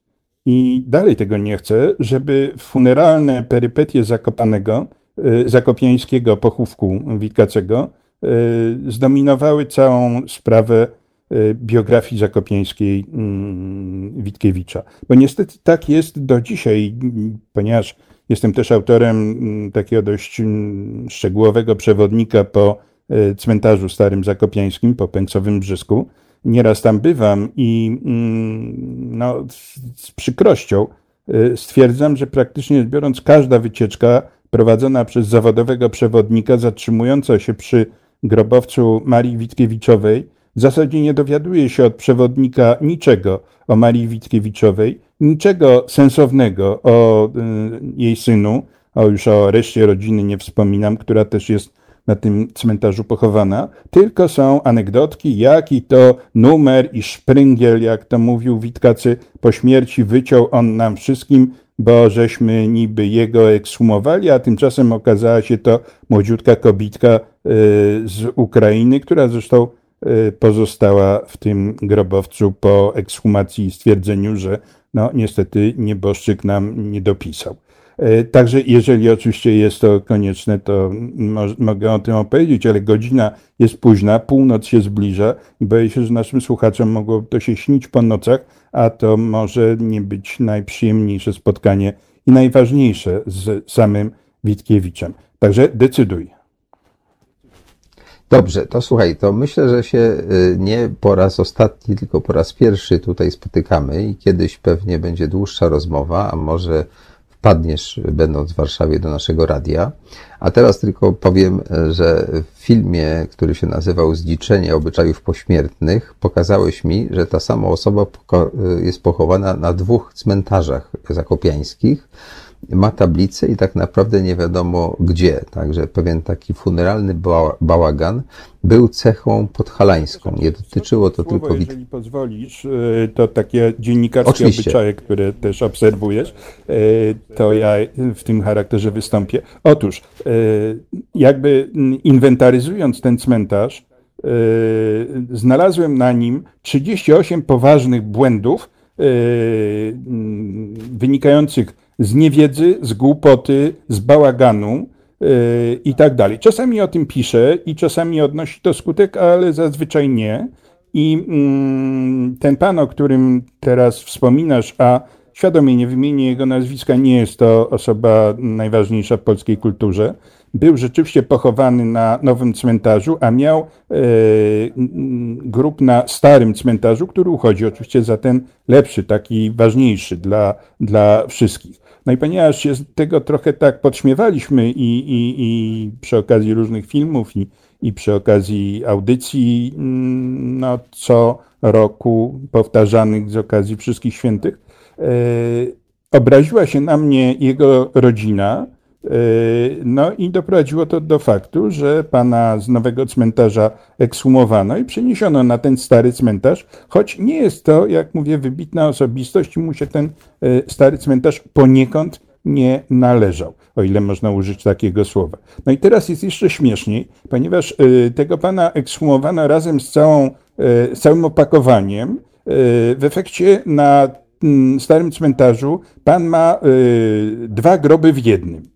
i dalej tego nie chcę, żeby funeralne perypetie Zakopanego, y, zakopiańskiego pochówku Witkacego y, zdominowały całą sprawę biografii zakopiańskiej mm, Witkiewicza. Bo niestety tak jest do dzisiaj, ponieważ jestem też autorem mm, takiego dość mm, szczegółowego przewodnika po y, cmentarzu starym zakopiańskim, po Pęksowym Brzysku. Nieraz tam bywam i mm, no, z, przykrością y, stwierdzam, że praktycznie biorąc każda wycieczka prowadzona przez zawodowego przewodnika zatrzymująca się przy grobowcu Marii Witkiewiczowej w zasadzie nie dowiaduje się od przewodnika niczego o Marii Witkiewiczowej, niczego sensownego o y, jej synu, o już o reszcie rodziny nie wspominam, która też jest na tym cmentarzu pochowana, tylko są anegdotki, jaki to numer i szpryngiel, jak to mówił Witkacy, po śmierci wyciął on nam wszystkim, bo żeśmy niby jego ekshumowali, a tymczasem okazała się to młodziutka kobitka y, z Ukrainy, która zresztą y, pozostała w tym grobowcu po ekshumacji i stwierdzeniu, że no niestety nieboszczyk nam nie dopisał. E, Także jeżeli oczywiście jest to konieczne, to mo mogę o tym opowiedzieć, ale godzina jest późna, północ się zbliża i boję się, że naszym słuchaczom mogło to się śnić po nocach, a to może nie być najprzyjemniejsze spotkanie i najważniejsze z samym Witkiewiczem. Także decyduj. Dobrze, to słuchaj, to myślę, że się y, nie po raz ostatni, tylko po raz pierwszy tutaj spotykamy i kiedyś pewnie będzie dłuższa rozmowa, a może wpadniesz, będąc w Warszawie, do naszego radia. A teraz tylko powiem, że w filmie, który się nazywał Zdziczenie obyczajów pośmiertnych, pokazałeś mi, że ta sama osoba poko- jest pochowana na dwóch cmentarzach zakopiańskich. Ma tablicę i tak naprawdę nie wiadomo gdzie. Także pewien taki funeralny bała- bałagan był cechą podhalańską. Nie dotyczyło to Słowo, tylko jeżeli pozwolisz, y, to takie dziennikarskie Oczywiście. obyczaje, które też obserwujesz, y, to ja w tym charakterze wystąpię. Otóż, y, jakby mm, inwentaryzując ten cmentarz, znalazłem na nim 38 poważnych błędów mm, wynikających z niewiedzy, z głupoty, z bałaganu y, i tak dalej. Czasami o tym piszę i czasami odnosi to skutek, ale zazwyczaj nie. I mm, ten pan, o którym teraz wspominasz, a świadomie nie wymienię jego nazwiska, nie jest to osoba najważniejsza w polskiej kulturze, był rzeczywiście pochowany na nowym cmentarzu, a miał e, grób na starym cmentarzu, który uchodzi oczywiście za ten lepszy, taki ważniejszy dla, dla wszystkich. No i ponieważ się z tego trochę tak podśmiewaliśmy i, i, i przy okazji różnych filmów i, i przy okazji audycji, mm, no co roku powtarzanych z okazji Wszystkich Świętych, e, obraziła się na mnie jego rodzina, no i doprowadziło to do faktu, że pana z nowego cmentarza ekshumowano i przeniesiono na ten stary cmentarz, choć nie jest to, jak mówię, wybitna osobistość i mu się ten e, stary cmentarz poniekąd nie należał, o ile można użyć takiego słowa. No i teraz jest jeszcze śmieszniej, ponieważ e, tego pana ekshumowano razem z, całą, z całym opakowaniem. W efekcie na mm, starym cmentarzu pan ma dwa groby w jednym.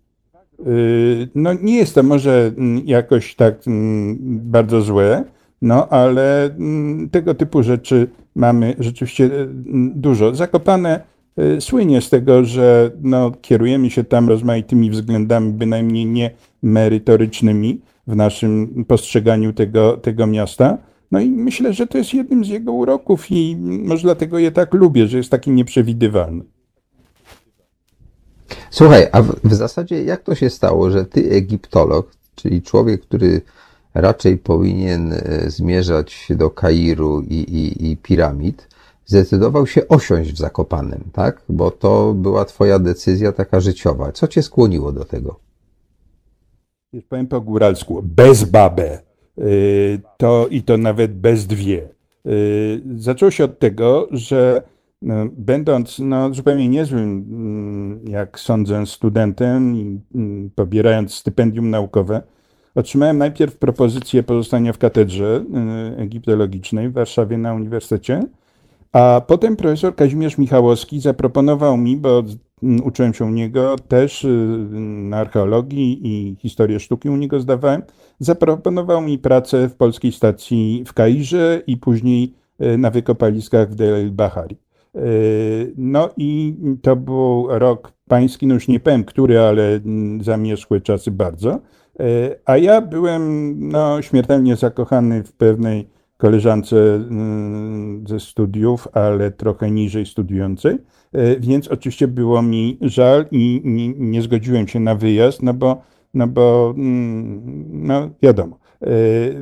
Y, No nie jest to może mm, jakoś tak mm, bardzo złe, no ale mm, tego typu rzeczy mamy rzeczywiście y, dużo. Zakopane y, słynie z tego, że no, kierujemy się tam rozmaitymi względami, bynajmniej nie merytorycznymi w naszym postrzeganiu tego, tego miasta. No i myślę, że to jest jednym z jego uroków i może dlatego je tak lubię, że jest taki nieprzewidywalny. Słuchaj, a w, w zasadzie jak to się stało, że ty, egiptolog, czyli człowiek, który raczej powinien e, zmierzać do Kairu i, i, i piramid, zdecydował się osiąść w Zakopanem, tak? Bo to była twoja decyzja taka życiowa. Co cię skłoniło do tego? Już powiem po góralsku, bez babę, y, to i to nawet bez dwie. Y, Zaczęło się od tego, że będąc no, zupełnie niezłym, mm, jak sądzę, studentem i mm, pobierając stypendium naukowe, otrzymałem najpierw propozycję pozostania w katedrze y, egiptologicznej w Warszawie na uniwersytecie, a potem profesor Kazimierz Michałowski zaproponował mi, bo mm, uczyłem się u niego też y, na archeologii i historię sztuki u niego zdawałem, zaproponował mi pracę w polskiej stacji w Kairze i później y, na wykopaliskach w Del Bahari. No i to był rok pański, no już nie powiem który, ale mm, zamierzchłe czasy bardzo. Y, A ja byłem no, śmiertelnie zakochany w pewnej koleżance mm, ze studiów, ale trochę niżej studiującej, y, więc oczywiście było mi żal i nie, zgodziłem się na wyjazd, no bo, no bo mm, no wiadomo. Y,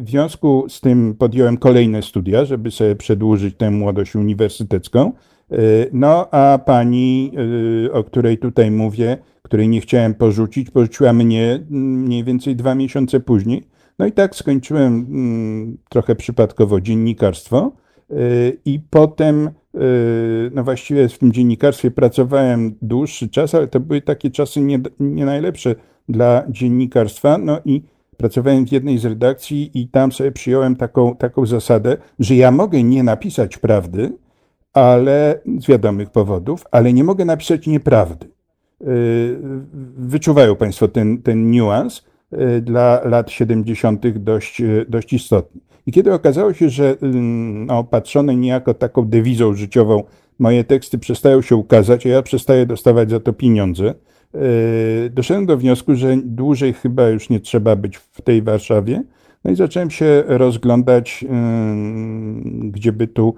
W związku z tym podjąłem kolejne studia, żeby sobie przedłużyć tę młodość uniwersytecką. Y, No, a pani, y, o której tutaj mówię, której nie chciałem porzucić, porzuciła mnie mm, mniej więcej dwa miesiące później. No i tak skończyłem mm, trochę przypadkowo dziennikarstwo y, i potem, no właściwie w tym dziennikarstwie pracowałem dłuższy czas, ale to były takie czasy nie, nie najlepsze dla dziennikarstwa. No i pracowałem w jednej z redakcji i tam sobie przyjąłem taką, taką zasadę, że ja mogę nie napisać prawdy, ale z wiadomych powodów, ale nie mogę napisać nieprawdy. Y, Wyczuwają Państwo ten, ten niuans y, dla lat 70. dość, y, dość istotny. I kiedy okazało się, że no, niejako taką dewizą życiową, moje teksty przestają się ukazać, a ja przestaję dostawać za to pieniądze, doszedłem do wniosku, że dłużej chyba już nie trzeba być w tej Warszawie. No i zacząłem się rozglądać, gdzie by tu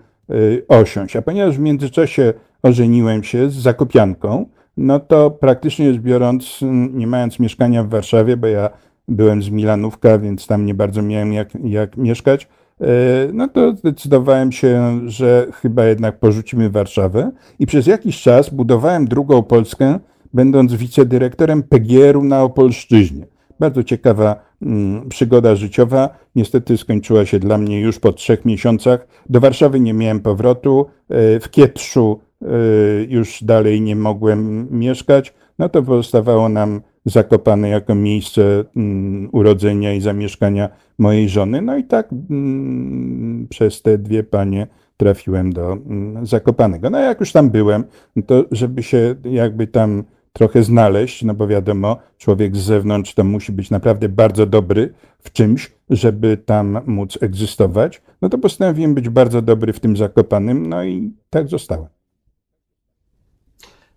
osiąść. A ponieważ w międzyczasie ożeniłem się z Zakopianką, no to praktycznie rzecz biorąc, nie mając mieszkania w Warszawie, bo ja byłem z Milanówka, więc tam nie bardzo miałem jak, jak mieszkać, y, no to zdecydowałem się, że chyba jednak porzucimy Warszawę i przez jakiś czas budowałem drugą Polskę, będąc wicedyrektorem PGR-u na Opolszczyźnie. Bardzo ciekawa przygoda życiowa. Niestety skończyła się dla mnie już po trzech miesiącach. Do Warszawy nie miałem powrotu. E, W Kietrzu e, już dalej nie mogłem mieszkać. No to pozostawało nam Zakopane jako miejsce mm, urodzenia i zamieszkania mojej żony. No i tak mm, przez te dwie panie trafiłem do mm, Zakopanego. No jak już tam byłem, to żeby się jakby tam trochę znaleźć, no bo wiadomo, człowiek z zewnątrz to musi być naprawdę bardzo dobry w czymś, żeby tam móc egzystować, no to postanowiłem być bardzo dobry w tym Zakopanym, no i tak zostałem.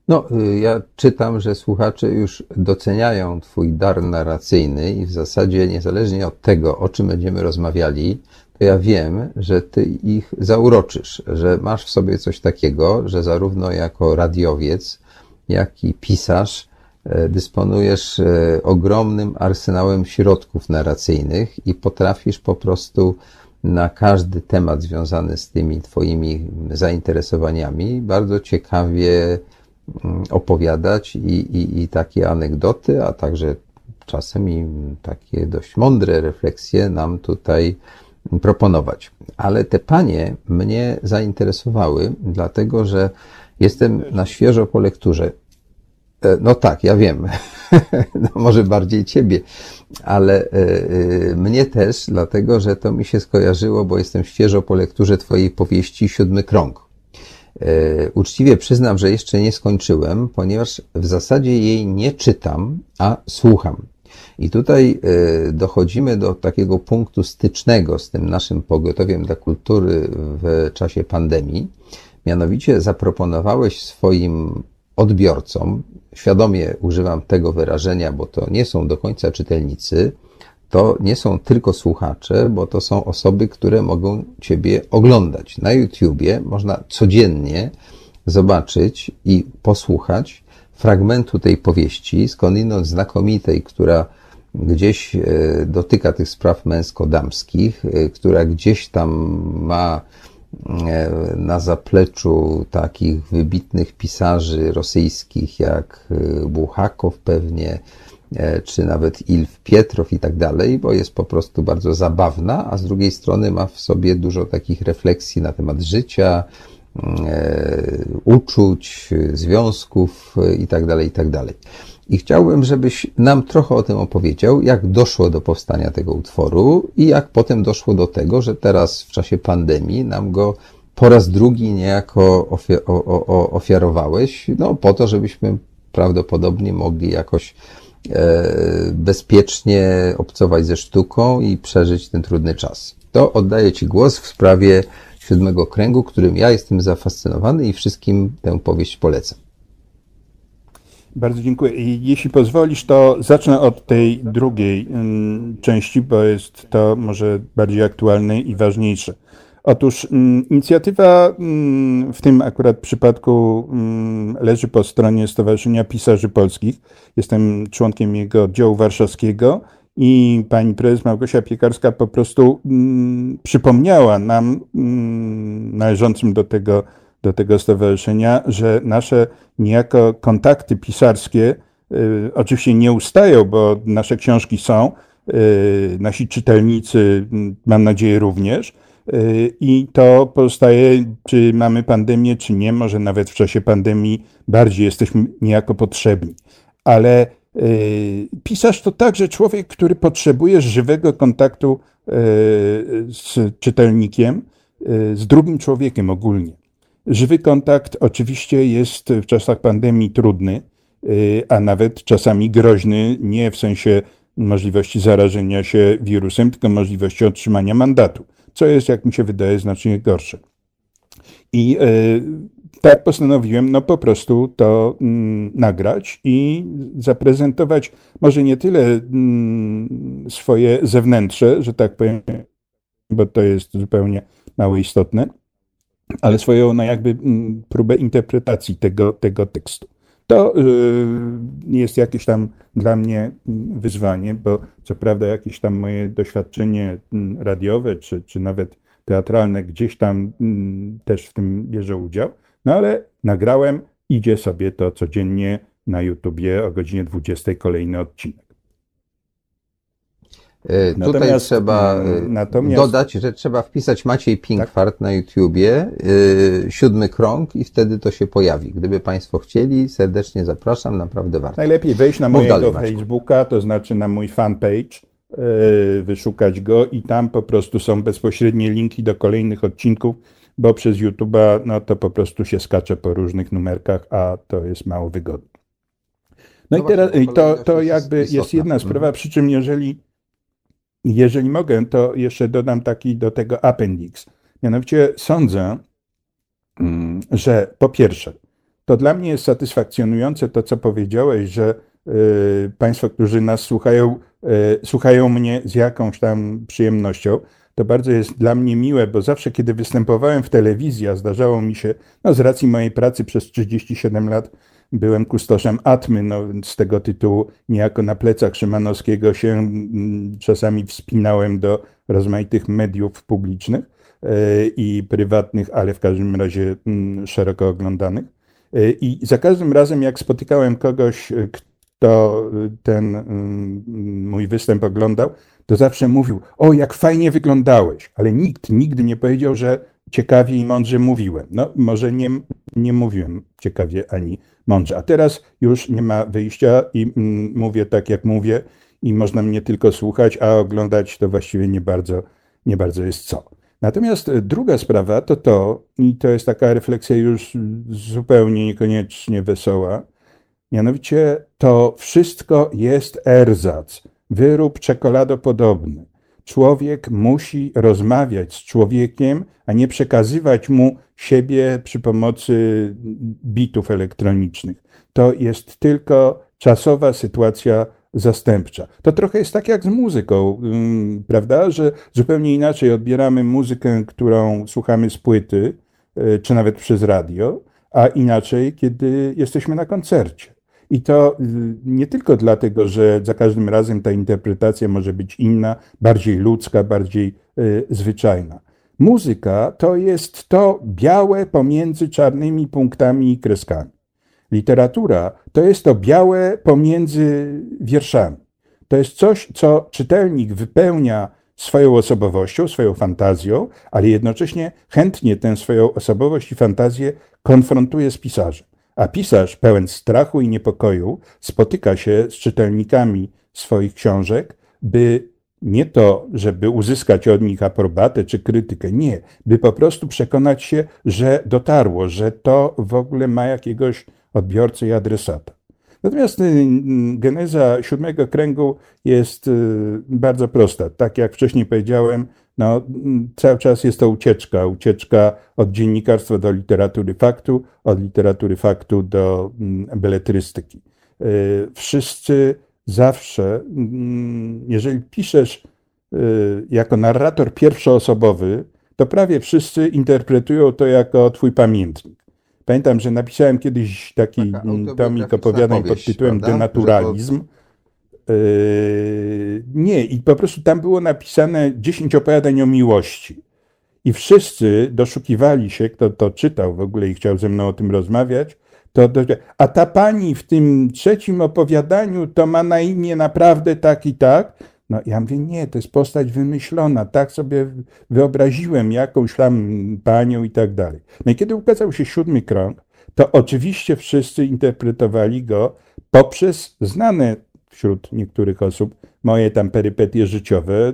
No, y, ja czytam, że słuchacze już doceniają Twój dar narracyjny i w zasadzie niezależnie od tego, o czym będziemy rozmawiali, to ja wiem, że Ty ich zauroczysz, że masz w sobie coś takiego, że zarówno jako radiowiec, jak i pisarz e, dysponujesz e, ogromnym arsenałem środków narracyjnych i potrafisz po prostu na każdy temat związany z tymi Twoimi zainteresowaniami bardzo ciekawie mm, opowiadać i, i, i takie anegdoty, a także czasem i takie dość mądre refleksje nam tutaj proponować. Ale te panie mnie zainteresowały, dlatego że jestem na świeżo po lekturze. E, No tak, ja wiem. No, może bardziej ciebie, ale e, e, mnie też, dlatego że to mi się skojarzyło, bo jestem świeżo po lekturze twojej powieści Siódmy Krąg. Uczciwie przyznam, że jeszcze nie skończyłem, ponieważ w zasadzie jej nie czytam, a słucham. I tutaj dochodzimy do takiego punktu stycznego z tym naszym pogotowiem dla kultury w czasie pandemii. Mianowicie zaproponowałeś swoim odbiorcom, świadomie używam tego wyrażenia, bo to nie są do końca czytelnicy, to nie są tylko słuchacze, bo to są osoby, które mogą Ciebie oglądać. Na YouTubie można codziennie zobaczyć i posłuchać fragmentu tej powieści, skądinąd znakomitej, która gdzieś e, dotyka tych spraw męsko-damskich, e, która gdzieś tam ma na zapleczu takich wybitnych pisarzy rosyjskich jak Buchakow pewnie, czy nawet Ilf Pietrow i tak dalej, bo jest po prostu bardzo zabawna, a z drugiej strony ma w sobie dużo takich refleksji na temat życia, uczuć, związków i tak dalej, i tak dalej. I chciałbym, żebyś nam trochę o tym opowiedział, jak doszło do powstania tego utworu i jak potem doszło do tego, że teraz w czasie pandemii nam go po raz drugi niejako ofiarowałeś, no po to, żebyśmy prawdopodobnie mogli jakoś e, bezpiecznie obcować ze sztuką i przeżyć ten trudny czas. To oddaję Ci głos w sprawie siódmego kręgu, którym ja jestem zafascynowany i wszystkim tę powieść polecam. Bardzo dziękuję. Jeśli pozwolisz, to zacznę od tej drugiej mm, części, bo jest to może bardziej aktualne i ważniejsze. Otóż mm, inicjatywa mm, w tym akurat przypadku leży po stronie Stowarzyszenia Pisarzy Polskich. Jestem członkiem jego oddziału warszawskiego i pani prezes Małgosia Piekarska po prostu przypomniała nam, należącym do tego do tego stowarzyszenia, że nasze niejako kontakty pisarskie y, oczywiście nie ustają, bo nasze książki są, y, nasi czytelnicy, mm, mam nadzieję, również. Y, I to pozostaje, czy mamy pandemię, czy nie, może nawet w czasie pandemii bardziej jesteśmy niejako potrzebni. Ale pisarz to także człowiek, który potrzebuje żywego kontaktu z czytelnikiem, z drugim człowiekiem ogólnie. Żywy kontakt oczywiście jest w czasach pandemii trudny, y, a nawet czasami groźny, nie w sensie możliwości zarażenia się wirusem, tylko możliwości otrzymania mandatu, co jest, jak mi się wydaje, znacznie gorsze. I y, tak postanowiłem, no po prostu to mm, nagrać i zaprezentować może nie tyle mm, swoje zewnętrzne, że tak powiem, bo to jest zupełnie mało istotne, ale swoją no jakby mm, próbę interpretacji tego, tego tekstu. To y, jest jakieś tam dla mnie mm, wyzwanie, bo co prawda jakieś tam moje doświadczenie mm, radiowe czy, czy nawet teatralne gdzieś tam też w tym bierze udział, no ale nagrałem, idzie sobie to codziennie na YouTubie o godzinie 20 kolejny odcinek. Tutaj natomiast, trzeba mm, e, natomiast, dodać, że trzeba wpisać Maciej Pinkwart tak? na YouTubie, yy, siódmy krąg i wtedy to się pojawi. Gdyby Państwo chcieli, serdecznie zapraszam, naprawdę warto. Najlepiej wejść na mojego dalej, Facebooka, to znaczy na mój fanpage, yy, wyszukać go i tam po prostu są bezpośrednie linki do kolejnych odcinków, bo przez YouTube'a no to po prostu się skacze po różnych numerkach, a to jest mało wygodne. No, no i teraz to, to jakby jest, jest jedna sprawa, mhm. przy czym jeżeli jeżeli mogę, to jeszcze dodam taki do tego appendix. Mianowicie sądzę, mm, że po pierwsze, to dla mnie jest satysfakcjonujące to, co powiedziałeś, że y, Państwo, którzy nas słuchają, y, słuchają mnie z jakąś tam przyjemnością. To bardzo jest dla mnie miłe, bo zawsze, kiedy występowałem w telewizji, a zdarzało mi się, no z racji mojej pracy przez 37 lat, byłem kustoszem Atmy, no, z tego tytułu niejako na plecach Szymanowskiego się mm, czasami wspinałem do rozmaitych mediów publicznych e, i prywatnych, ale w każdym razie mm, szeroko oglądanych. E, I za każdym razem, jak spotykałem kogoś, e, kto ten mm, mój występ oglądał, to zawsze mówił: O, jak fajnie wyglądałeś, ale nikt nigdy nie powiedział, że ciekawie i mądrze mówiłem. No, może nie, nie mówiłem ciekawie ani mądrze. A teraz już nie ma wyjścia i mm, mówię tak, jak mówię, i można mnie tylko słuchać, a oglądać to właściwie nie bardzo, nie bardzo jest co. Natomiast druga sprawa to to, i to jest taka refleksja już zupełnie niekoniecznie wesoła, mianowicie to wszystko jest erzac, wyrób czekoladopodobny. Człowiek musi rozmawiać z człowiekiem, a nie przekazywać mu siebie przy pomocy bitów elektronicznych. To jest tylko czasowa sytuacja zastępcza. To trochę jest tak jak z muzyką, ym, prawda? Że zupełnie inaczej odbieramy muzykę, którą słuchamy z płyty, y, czy nawet przez radio, a inaczej, kiedy jesteśmy na koncercie. I to y, nie tylko dlatego, że za każdym razem ta interpretacja może być inna, bardziej ludzka, bardziej y, zwyczajna. Muzyka to jest to białe pomiędzy czarnymi punktami i kreskami. Literatura to jest to białe pomiędzy wierszami. To jest coś, co czytelnik wypełnia swoją osobowością, swoją fantazją, ale jednocześnie chętnie tę swoją osobowość i fantazję konfrontuje z pisarzem. A pisarz pełen strachu i niepokoju spotyka się z czytelnikami swoich książek, by nie to, żeby uzyskać od nich aprobatę czy krytykę, nie, by po prostu przekonać się, że dotarło, że to w ogóle ma jakiegoś odbiorcę i adresata. Natomiast y, geneza siódmego kręgu jest y, bardzo prosta. Tak jak wcześniej powiedziałem, no, cały czas jest to ucieczka. Ucieczka od dziennikarstwa do literatury faktu, od literatury faktu do beletrystyki. Y, wszyscy zawsze, jeżeli piszesz jako narrator pierwszoosobowy, to prawie wszyscy interpretują to jako twój pamiętnik. Pamiętam, że napisałem kiedyś taki tomik opowiadań pod tytułem prawda? Denaturalizm. Yy, nie, i po prostu tam było napisane 10 opowiadań o miłości. I wszyscy doszukiwali się, kto to czytał w ogóle i chciał ze mną o tym rozmawiać, to, a ta pani w tym trzecim opowiadaniu to ma na imię naprawdę tak i tak. No ja mówię, nie, to jest postać wymyślona, tak sobie wyobraziłem jakąś tam panią i tak dalej. No i kiedy ukazał się siódmy krąg, to oczywiście wszyscy interpretowali go poprzez znane wśród niektórych osób moje tam perypetie życiowe,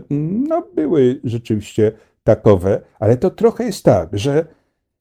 no były rzeczywiście takowe, ale to trochę jest tak, że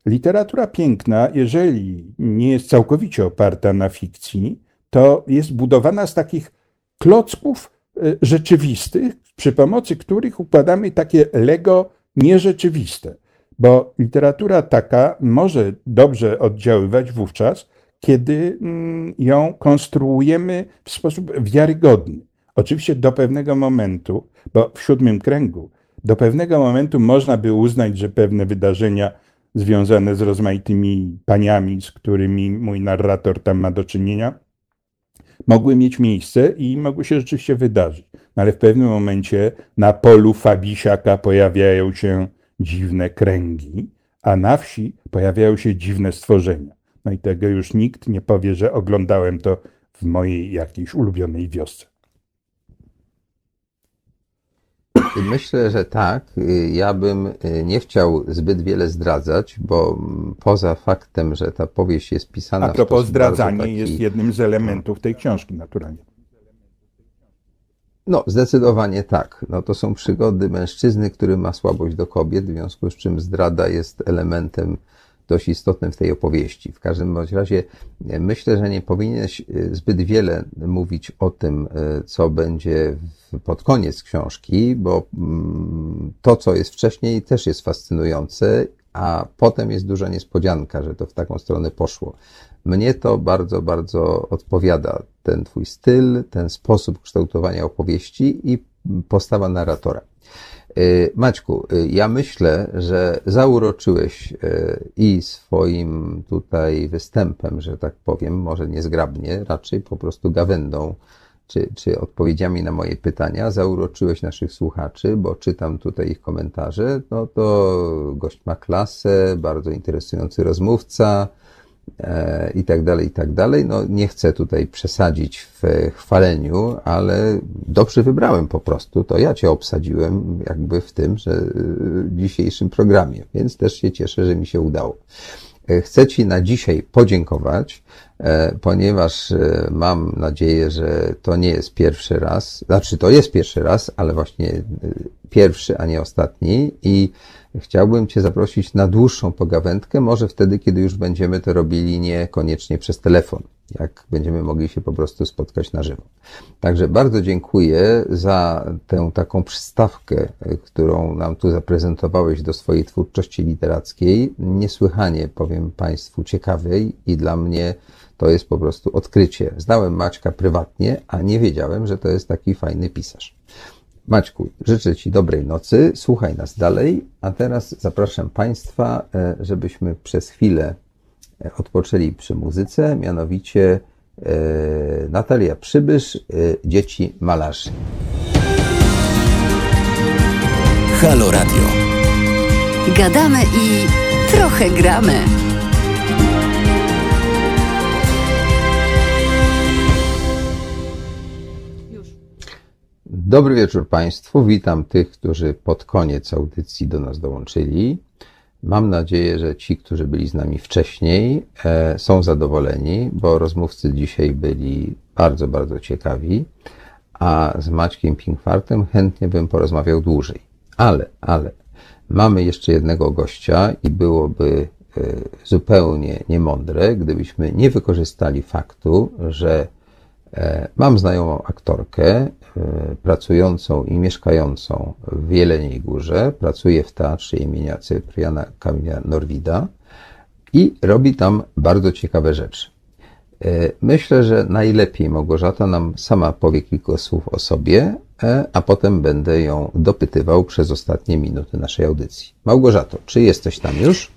literatura piękna, jeżeli nie jest całkowicie oparta na fikcji, to jest budowana z takich klocków Y, rzeczywistych, przy pomocy których układamy takie Lego nierzeczywiste. Bo literatura taka może dobrze oddziaływać wówczas, kiedy mm, ją konstruujemy w sposób wiarygodny. Oczywiście do pewnego momentu, bo w siódmym kręgu, do pewnego momentu można by uznać, że pewne wydarzenia związane z rozmaitymi paniami, z którymi mój narrator tam ma do czynienia, mogły mieć miejsce i mogły się rzeczywiście wydarzyć. No ale w pewnym momencie na polu Fabisiaka pojawiają się dziwne kręgi, a na wsi pojawiają się dziwne stworzenia. No i tego już nikt nie powie, że oglądałem to w mojej jakiejś ulubionej wiosce. Myślę, że tak. Ja bym y, nie chciał zbyt wiele zdradzać, bo poza faktem, że ta powieść jest pisana. A propos zdradzanie taki... jest jednym z elementów tej książki, naturalnie. No, zdecydowanie tak. No, to są przygody mężczyzny, który ma słabość do kobiet, w związku z czym zdrada jest elementem dość istotnym w tej opowieści. W każdym bądź razie e, myślę, że nie powinieneś e, zbyt wiele mówić o tym, e, co będzie pod koniec książki, bo mm, to, co jest wcześniej, też jest fascynujące, a potem jest duża niespodzianka, że to w taką stronę poszło. Mnie to bardzo, bardzo odpowiada ten twój styl, ten sposób kształtowania opowieści i postawa narratora. Y, Maćku, y, ja myślę, że zauroczyłeś y, i swoim tutaj występem, że tak powiem, może niezgrabnie, raczej po prostu gawędą, czy, czy odpowiedziami na moje pytania, zauroczyłeś naszych słuchaczy, bo czytam tutaj ich komentarze. No to gość ma klasę, bardzo interesujący rozmówca, i tak dalej, i tak dalej. No, nie chcę tutaj przesadzić w chwaleniu, ale dobrze wybrałem po prostu. To ja Cię obsadziłem jakby w tym, że w dzisiejszym programie, więc też się cieszę, że mi się udało. E, chcę Ci na dzisiaj podziękować, e, ponieważ mam nadzieję, że to nie jest pierwszy raz, znaczy to jest pierwszy raz, ale właśnie pierwszy, a nie ostatni i chciałbym Cię zaprosić na dłuższą pogawędkę, może wtedy, kiedy już będziemy to robili niekoniecznie przez telefon, jak będziemy mogli się po prostu spotkać na żywo. Także bardzo dziękuję za tę taką przystawkę, którą nam tu zaprezentowałeś do swojej twórczości literackiej. Niesłychanie, powiem Państwu, ciekawej i dla mnie to jest po prostu odkrycie. Znałem Maćka prywatnie, a nie wiedziałem, że to jest taki fajny pisarz. Maćku, życzę Ci dobrej nocy, słuchaj nas dalej, a teraz zapraszam Państwa, e, żebyśmy przez chwilę e, odpoczęli przy muzyce, mianowicie e, Natalia Przybysz, Dzieci Malarzy. Halo Radio. Gadamy i trochę gramy. Dobry wieczór Państwu. Witam tych, którzy pod koniec audycji do nas dołączyli. Mam nadzieję, że ci, którzy byli z nami wcześniej, e, są zadowoleni, bo rozmówcy dzisiaj byli bardzo, bardzo ciekawi, a z Maćkiem Pinkwartem chętnie bym porozmawiał dłużej. Ale, ale, mamy jeszcze jednego gościa i byłoby e, zupełnie niemądre, gdybyśmy nie wykorzystali faktu, że E, Mam znajomą aktorkę, pracującą i mieszkającą w Jeleniej Górze. Pracuje w teatrze imienia Cypriana Kamila Norwida i robi tam bardzo ciekawe rzeczy. E, Myślę, że najlepiej Małgorzata nam sama powie kilka słów o sobie, a potem będę ją dopytywał przez ostatnie minuty naszej audycji. Małgorzato, czy jesteś tam już?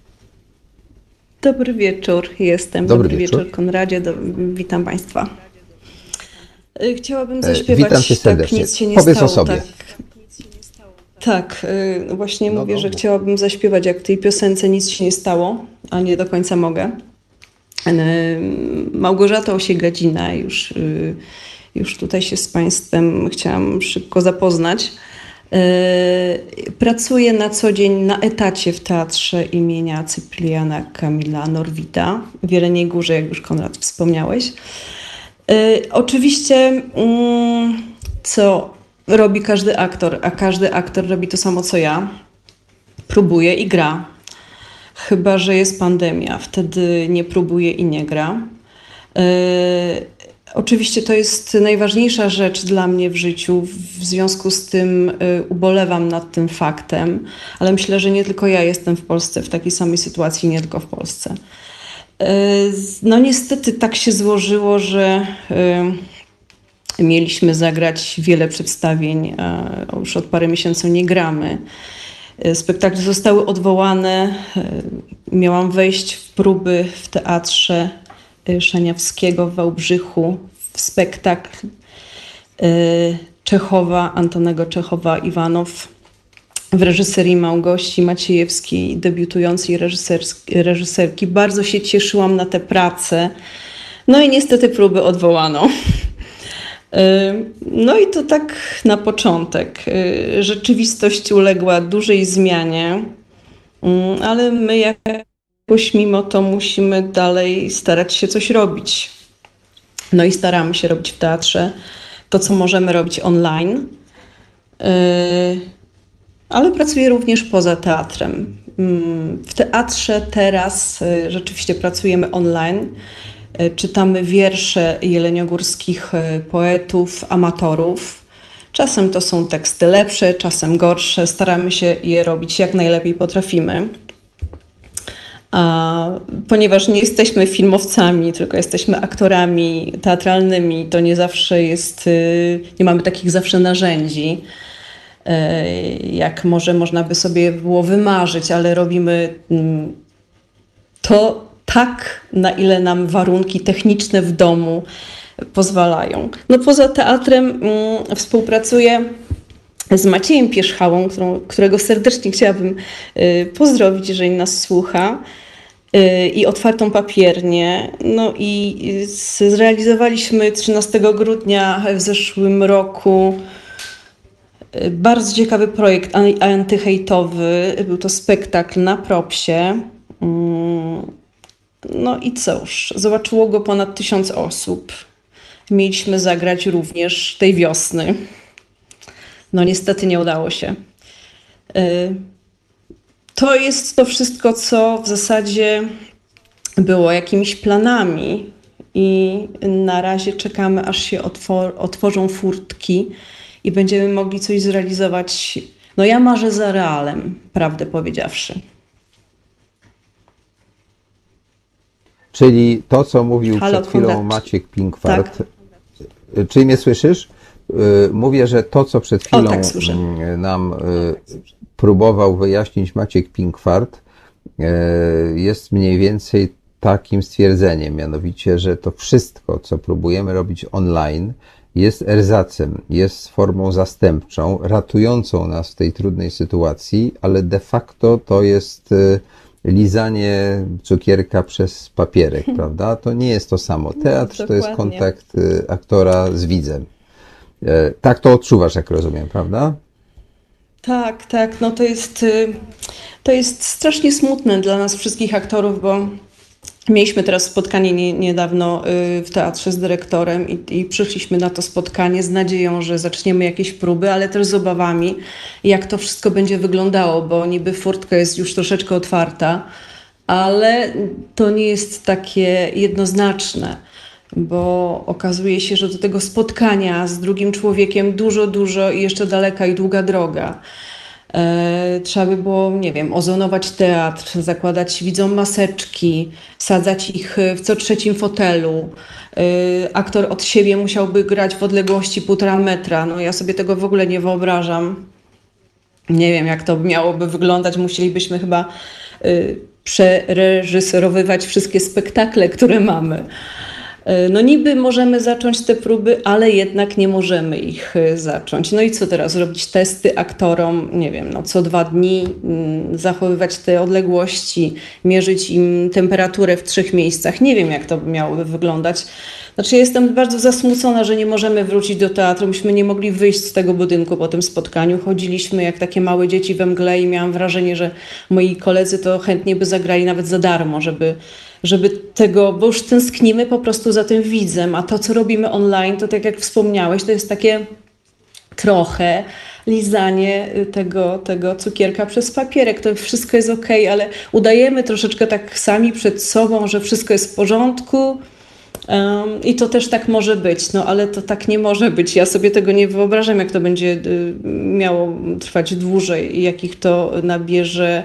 Dobry wieczór, jestem. Dobry Dobry, wieczór. wieczór, Konradzie. Do, witam Państwa. Y, Chciałabym E, zaśpiewać. witam cię serdecznie. Tak, nic się nie Powiedz stało, o sobie. Tak, tak y, właśnie No, mówię, no, że chciałabym zaśpiewać jak w tej piosence Nic się nie stało, a nie do końca mogę. Małgorzata Osiegadzina, już, już tutaj się z Państwem chciałam szybko zapoznać. Pracuję na co dzień na etacie w teatrze imienia Cypriana Kamila Norwida w Jeleniej Górze, jak już Konrad wspomniałeś. Y, Oczywiście, mm, co robi każdy aktor, a każdy aktor robi to samo co ja, próbuje i gra. Chyba, że jest pandemia, wtedy nie próbuje i nie gra. Y, Oczywiście to jest najważniejsza rzecz dla mnie w życiu, w związku z tym y, ubolewam nad tym faktem, ale myślę, że nie tylko ja jestem w Polsce w takiej samej sytuacji, nie tylko w Polsce. Y, No niestety tak się złożyło, że y, mieliśmy zagrać wiele przedstawień, a już od parę miesięcy nie gramy. Y, Spektakle zostały odwołane. Miałam wejść w próby w teatrze Szaniawskiego w Wałbrzychu w spektakl Czechowa, Antonego Czechowa Iwanow w reżyserii Małgosi Maciejewskiej, debiutującej reżyserki. Bardzo się cieszyłam na tę pracę. No i niestety próby odwołano. Y, No i to tak na początek. Y, Rzeczywistość uległa dużej zmianie, mm, ale my jakoś mimo to musimy dalej starać się coś robić. No i staramy się robić w teatrze to, co możemy robić online. Ale pracuję również poza teatrem. Mm, W teatrze teraz y, rzeczywiście pracujemy online. Y, Czytamy wiersze jeleniogórskich y, poetów, amatorów. Czasem to są teksty lepsze, czasem gorsze. Staramy się je robić jak najlepiej potrafimy. A ponieważ nie jesteśmy filmowcami, tylko jesteśmy aktorami teatralnymi, to nie zawsze jest, nie mamy takich zawsze narzędzi, jak może można by sobie było wymarzyć, ale robimy mm, to tak, na ile nam warunki techniczne w domu pozwalają. No poza teatrem mm, współpracuję z Maciejem Pierzchałą, którego serdecznie chciałabym y, pozdrowić, jeżeli nas słucha, y, i Otwartą Papiernię. No i zrealizowaliśmy 13 grudnia w zeszłym roku bardzo ciekawy projekt an- antyhejtowy. Był to spektakl na propsie. Mm, No i cóż, zobaczyło go ponad tysiąc osób. Mieliśmy zagrać również tej wiosny. No niestety nie udało się. Y, To jest to wszystko, co w zasadzie było jakimiś planami i na razie czekamy, aż się otwor- otworzą furtki i będziemy mogli coś zrealizować. No ja marzę za realem, prawdę powiedziawszy. Czyli to, co mówił Halo, przed chwilą Konrad. Maciek Pinkwart. Tak. Czy mnie słyszysz? Y, Mówię, że to, co przed chwilą tak, słyszę. mm, nam y, próbował wyjaśnić Maciek Pinkwart, y, jest mniej więcej takim stwierdzeniem, mianowicie, że to wszystko, co próbujemy robić online, jest erzacem, jest formą zastępczą, ratującą nas w tej trudnej sytuacji, ale de facto to jest y, lizanie cukierka przez papierek, prawda? To nie jest to samo. Teatr to jest kontakt y, aktora z widzem. E, Tak to odczuwasz, jak rozumiem, prawda? Tak, tak, no to jest, y, to jest strasznie smutne dla nas wszystkich aktorów, bo mieliśmy teraz spotkanie nie, niedawno y, w teatrze z dyrektorem i, i przyszliśmy na to spotkanie z nadzieją, że zaczniemy jakieś próby, ale też z obawami, jak to wszystko będzie wyglądało, bo niby furtka jest już troszeczkę otwarta, ale to nie jest takie jednoznaczne bo okazuje się, że do tego spotkania z drugim człowiekiem dużo, dużo i jeszcze daleka i długa droga. E, trzeba by było, nie wiem, ozonować teatr, zakładać widzom maseczki, sadzać ich w co trzecim fotelu. E, aktor od siebie musiałby grać w odległości półtora metra. No ja sobie tego w ogóle nie wyobrażam. Nie wiem, jak to miałoby wyglądać. Musielibyśmy chyba y, przereżyserowywać wszystkie spektakle, które mamy. Y, No niby możemy zacząć te próby, ale jednak nie możemy ich y, zacząć. No i co teraz? Robić testy aktorom, nie wiem, no co dwa dni, mm, zachowywać te odległości, mierzyć im temperaturę w trzech miejscach. Nie wiem, jak to miałoby wyglądać. Znaczy, jestem bardzo zasmucona, że nie możemy wrócić do teatru. Myśmy nie mogli wyjść z tego budynku po tym spotkaniu. Chodziliśmy jak takie małe dzieci we mgle i miałam wrażenie, że moi koledzy to chętnie by zagrali nawet za darmo, żeby, żeby tego, bo już tęsknimy po prostu za tym widzem, a to, co robimy online, to tak jak wspomniałeś, to jest takie trochę lizanie y, tego, tego cukierka przez papierek. To wszystko jest ok, ale udajemy troszeczkę tak sami przed sobą, że wszystko jest w porządku. Um, I to też tak może być, no ale to tak nie może być. Ja sobie tego nie wyobrażam, jak to będzie y, miało trwać dłużej i jakich to nabierze,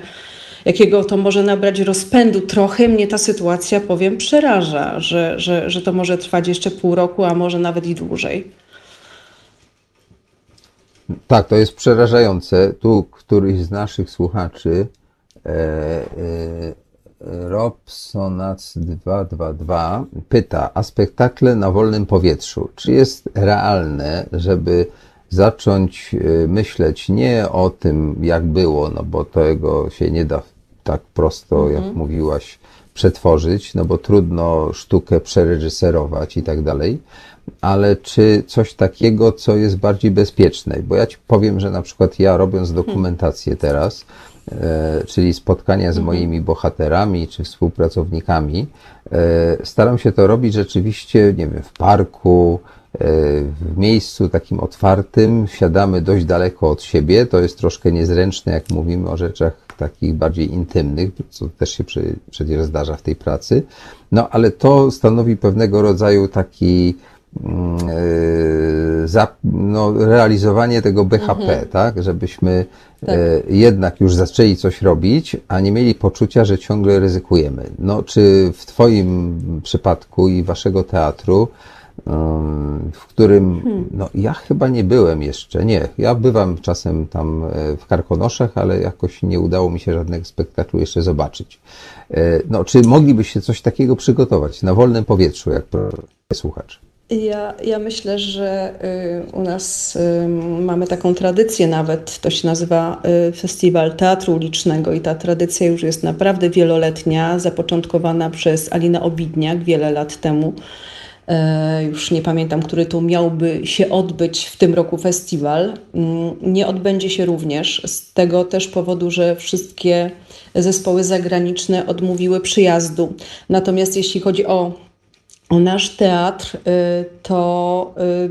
jakiego to może nabrać rozpędu. Trochę mnie ta sytuacja, powiem, przeraża, że, że, że to może trwać jeszcze pół roku, a może nawet i dłużej. Tak, to jest przerażające. Tu któryś z naszych słuchaczy, e, e, Robsonac222, pyta, a spektakle na wolnym powietrzu, czy jest realne, żeby zacząć e, myśleć nie o tym, jak było, no bo tego się nie da tak prosto, jak mówiłaś, przetworzyć, no bo trudno sztukę przereżyserować i tak dalej, ale czy coś takiego, co jest bardziej bezpieczne? Bo ja ci powiem, że na przykład ja robiąc dokumentację teraz, e, czyli spotkania z moimi bohaterami czy współpracownikami, e, staram się to robić rzeczywiście, nie wiem, w parku, e, w miejscu takim otwartym, siadamy dość daleko od siebie, to jest troszkę niezręczne, jak mówimy o rzeczach takich bardziej intymnych, co też się przy, przecież zdarza w tej pracy. No ale to stanowi pewnego rodzaju taki mm, e, za, no, realizowanie tego BHP, tak? Żebyśmy e, jednak już zaczęli coś robić, a nie mieli poczucia, że ciągle ryzykujemy. No, czy w Twoim przypadku i Waszego teatru, w którym no, ja chyba nie byłem jeszcze, nie, ja bywam czasem tam e, w Karkonoszach, ale jakoś nie udało mi się żadnego spektaklu jeszcze zobaczyć. E, No, czy moglibyście coś takiego przygotować na wolnym powietrzu, jak słuchacz? Ja, ja myślę, że y, u nas y, mamy taką tradycję nawet, to się nazywa y, Festiwal Teatru Ulicznego i ta tradycja już jest naprawdę wieloletnia, zapoczątkowana przez Alinę Obidniak wiele lat temu. E, Już nie pamiętam, który to miałby się odbyć w tym roku festiwal. Mm, Nie odbędzie się również z tego też powodu, że wszystkie zespoły zagraniczne odmówiły przyjazdu. Natomiast jeśli chodzi o o nasz teatr, y, to y,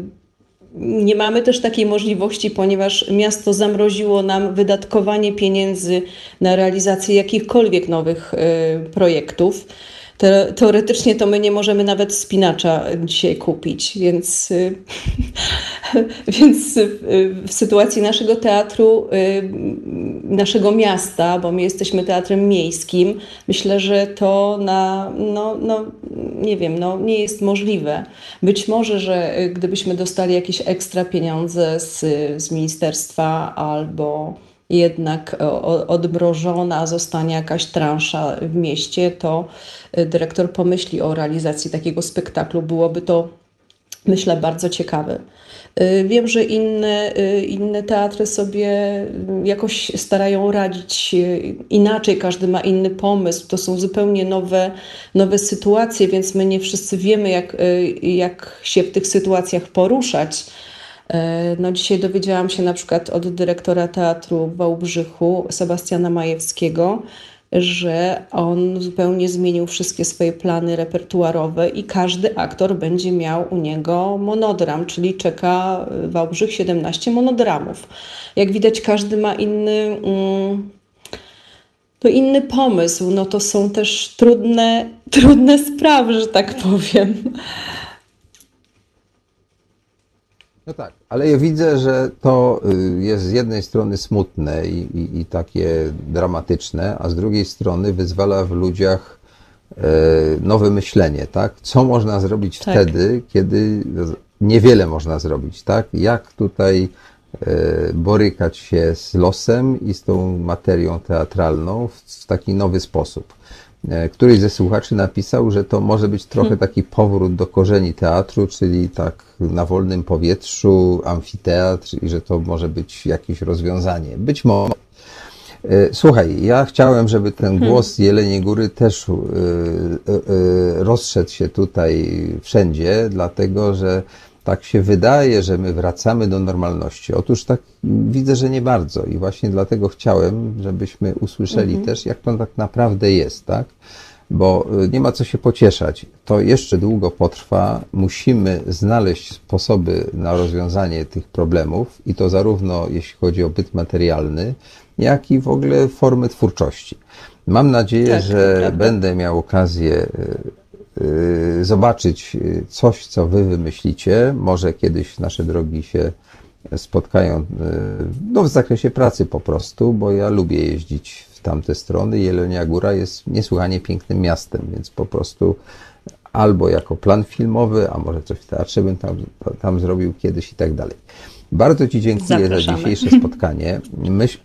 nie mamy też takiej możliwości, ponieważ miasto zamroziło nam wydatkowanie pieniędzy na realizację jakichkolwiek nowych projektów. Te, teoretycznie to my nie możemy nawet spinacza dzisiaj kupić, więc y, więc w sytuacji naszego teatru, naszego miasta, bo my jesteśmy teatrem miejskim, myślę, że to na, no, no, nie wiem, no, nie jest możliwe. Być może, że gdybyśmy dostali jakieś ekstra pieniądze z, z ministerstwa albo jednak odmrożona zostanie jakaś transza w mieście, to dyrektor pomyśli o realizacji takiego spektaklu. Byłoby to, myślę, bardzo ciekawe. Wiem, że inne, inne teatry sobie jakoś starają radzić inaczej, każdy ma inny pomysł. To są zupełnie nowe, nowe sytuacje, więc my nie wszyscy wiemy, jak, jak się w tych sytuacjach poruszać. No dzisiaj dowiedziałam się na przykład od dyrektora teatru w Wałbrzychu, Sebastiana Majewskiego, że on zupełnie zmienił wszystkie swoje plany repertuarowe i każdy aktor będzie miał u niego monodram, czyli czeka Wałbrzych 17 monodramów. Jak widać, każdy ma inny. To inny pomysł, no to są też trudne, trudne sprawy, że tak powiem. No tak, ale ja widzę, że to jest z jednej strony smutne i, i, i, takie dramatyczne, a z drugiej strony wyzwala w ludziach nowe myślenie, tak? Co można zrobić tak. wtedy, kiedy niewiele można zrobić, tak? Jak tutaj borykać się z losem i z tą materią teatralną w, w taki nowy sposób. Któryś ze słuchaczy napisał, że to może być trochę taki powrót do korzeni teatru, czyli tak na wolnym powietrzu, amfiteatr i że to może być jakieś rozwiązanie. Być może. Słuchaj, ja chciałem, żeby ten głos z Jeleniej Góry też rozszedł się tutaj wszędzie, dlatego że tak się wydaje, że my wracamy do normalności. Otóż tak widzę, że nie bardzo i właśnie dlatego chciałem, żebyśmy usłyszeli mhm. też, jak to tak naprawdę jest, tak? Bo nie ma co się pocieszać. To jeszcze długo potrwa. Musimy znaleźć sposoby na rozwiązanie tych problemów i to zarówno jeśli chodzi o byt materialny, jak i w ogóle formy twórczości. Mam nadzieję, tak, że będę miał okazję zobaczyć coś, co wy wymyślicie. Może kiedyś nasze drogi się spotkają no, w zakresie pracy po prostu, bo ja lubię jeździć w tamte strony. Jelenia Góra jest niesłychanie pięknym miastem, więc po prostu albo jako plan filmowy, a może coś w teatrze bym tam, tam zrobił kiedyś i tak dalej. Bardzo Ci dziękuję Zapraszamy. za dzisiejsze spotkanie. Myśl,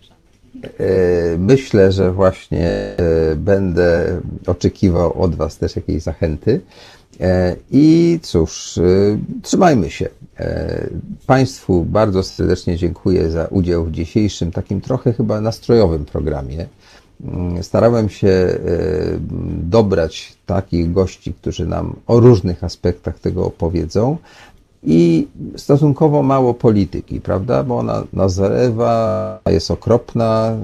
Myślę, że właśnie będę oczekiwał od Was też jakiejś zachęty. I cóż, trzymajmy się. Państwu bardzo serdecznie dziękuję za udział w dzisiejszym takim trochę chyba nastrojowym programie. Starałem się dobrać takich gości, którzy nam o różnych aspektach tego opowiedzą, i stosunkowo mało polityki, prawda? Bo ona nas zalewa, jest okropna.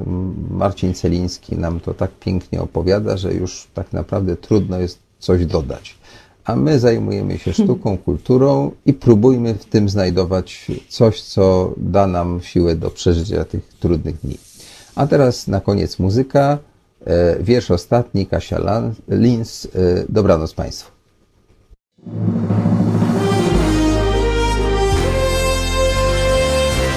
Marcin Celiński nam to tak pięknie opowiada, że już tak naprawdę trudno jest coś dodać. A my zajmujemy się sztuką, kulturą i próbujmy w tym znajdować coś, co da nam siłę do przeżycia tych trudnych dni. A teraz na koniec muzyka. Wiersz ostatni, Kasia Lins. Dobranoc Państwu.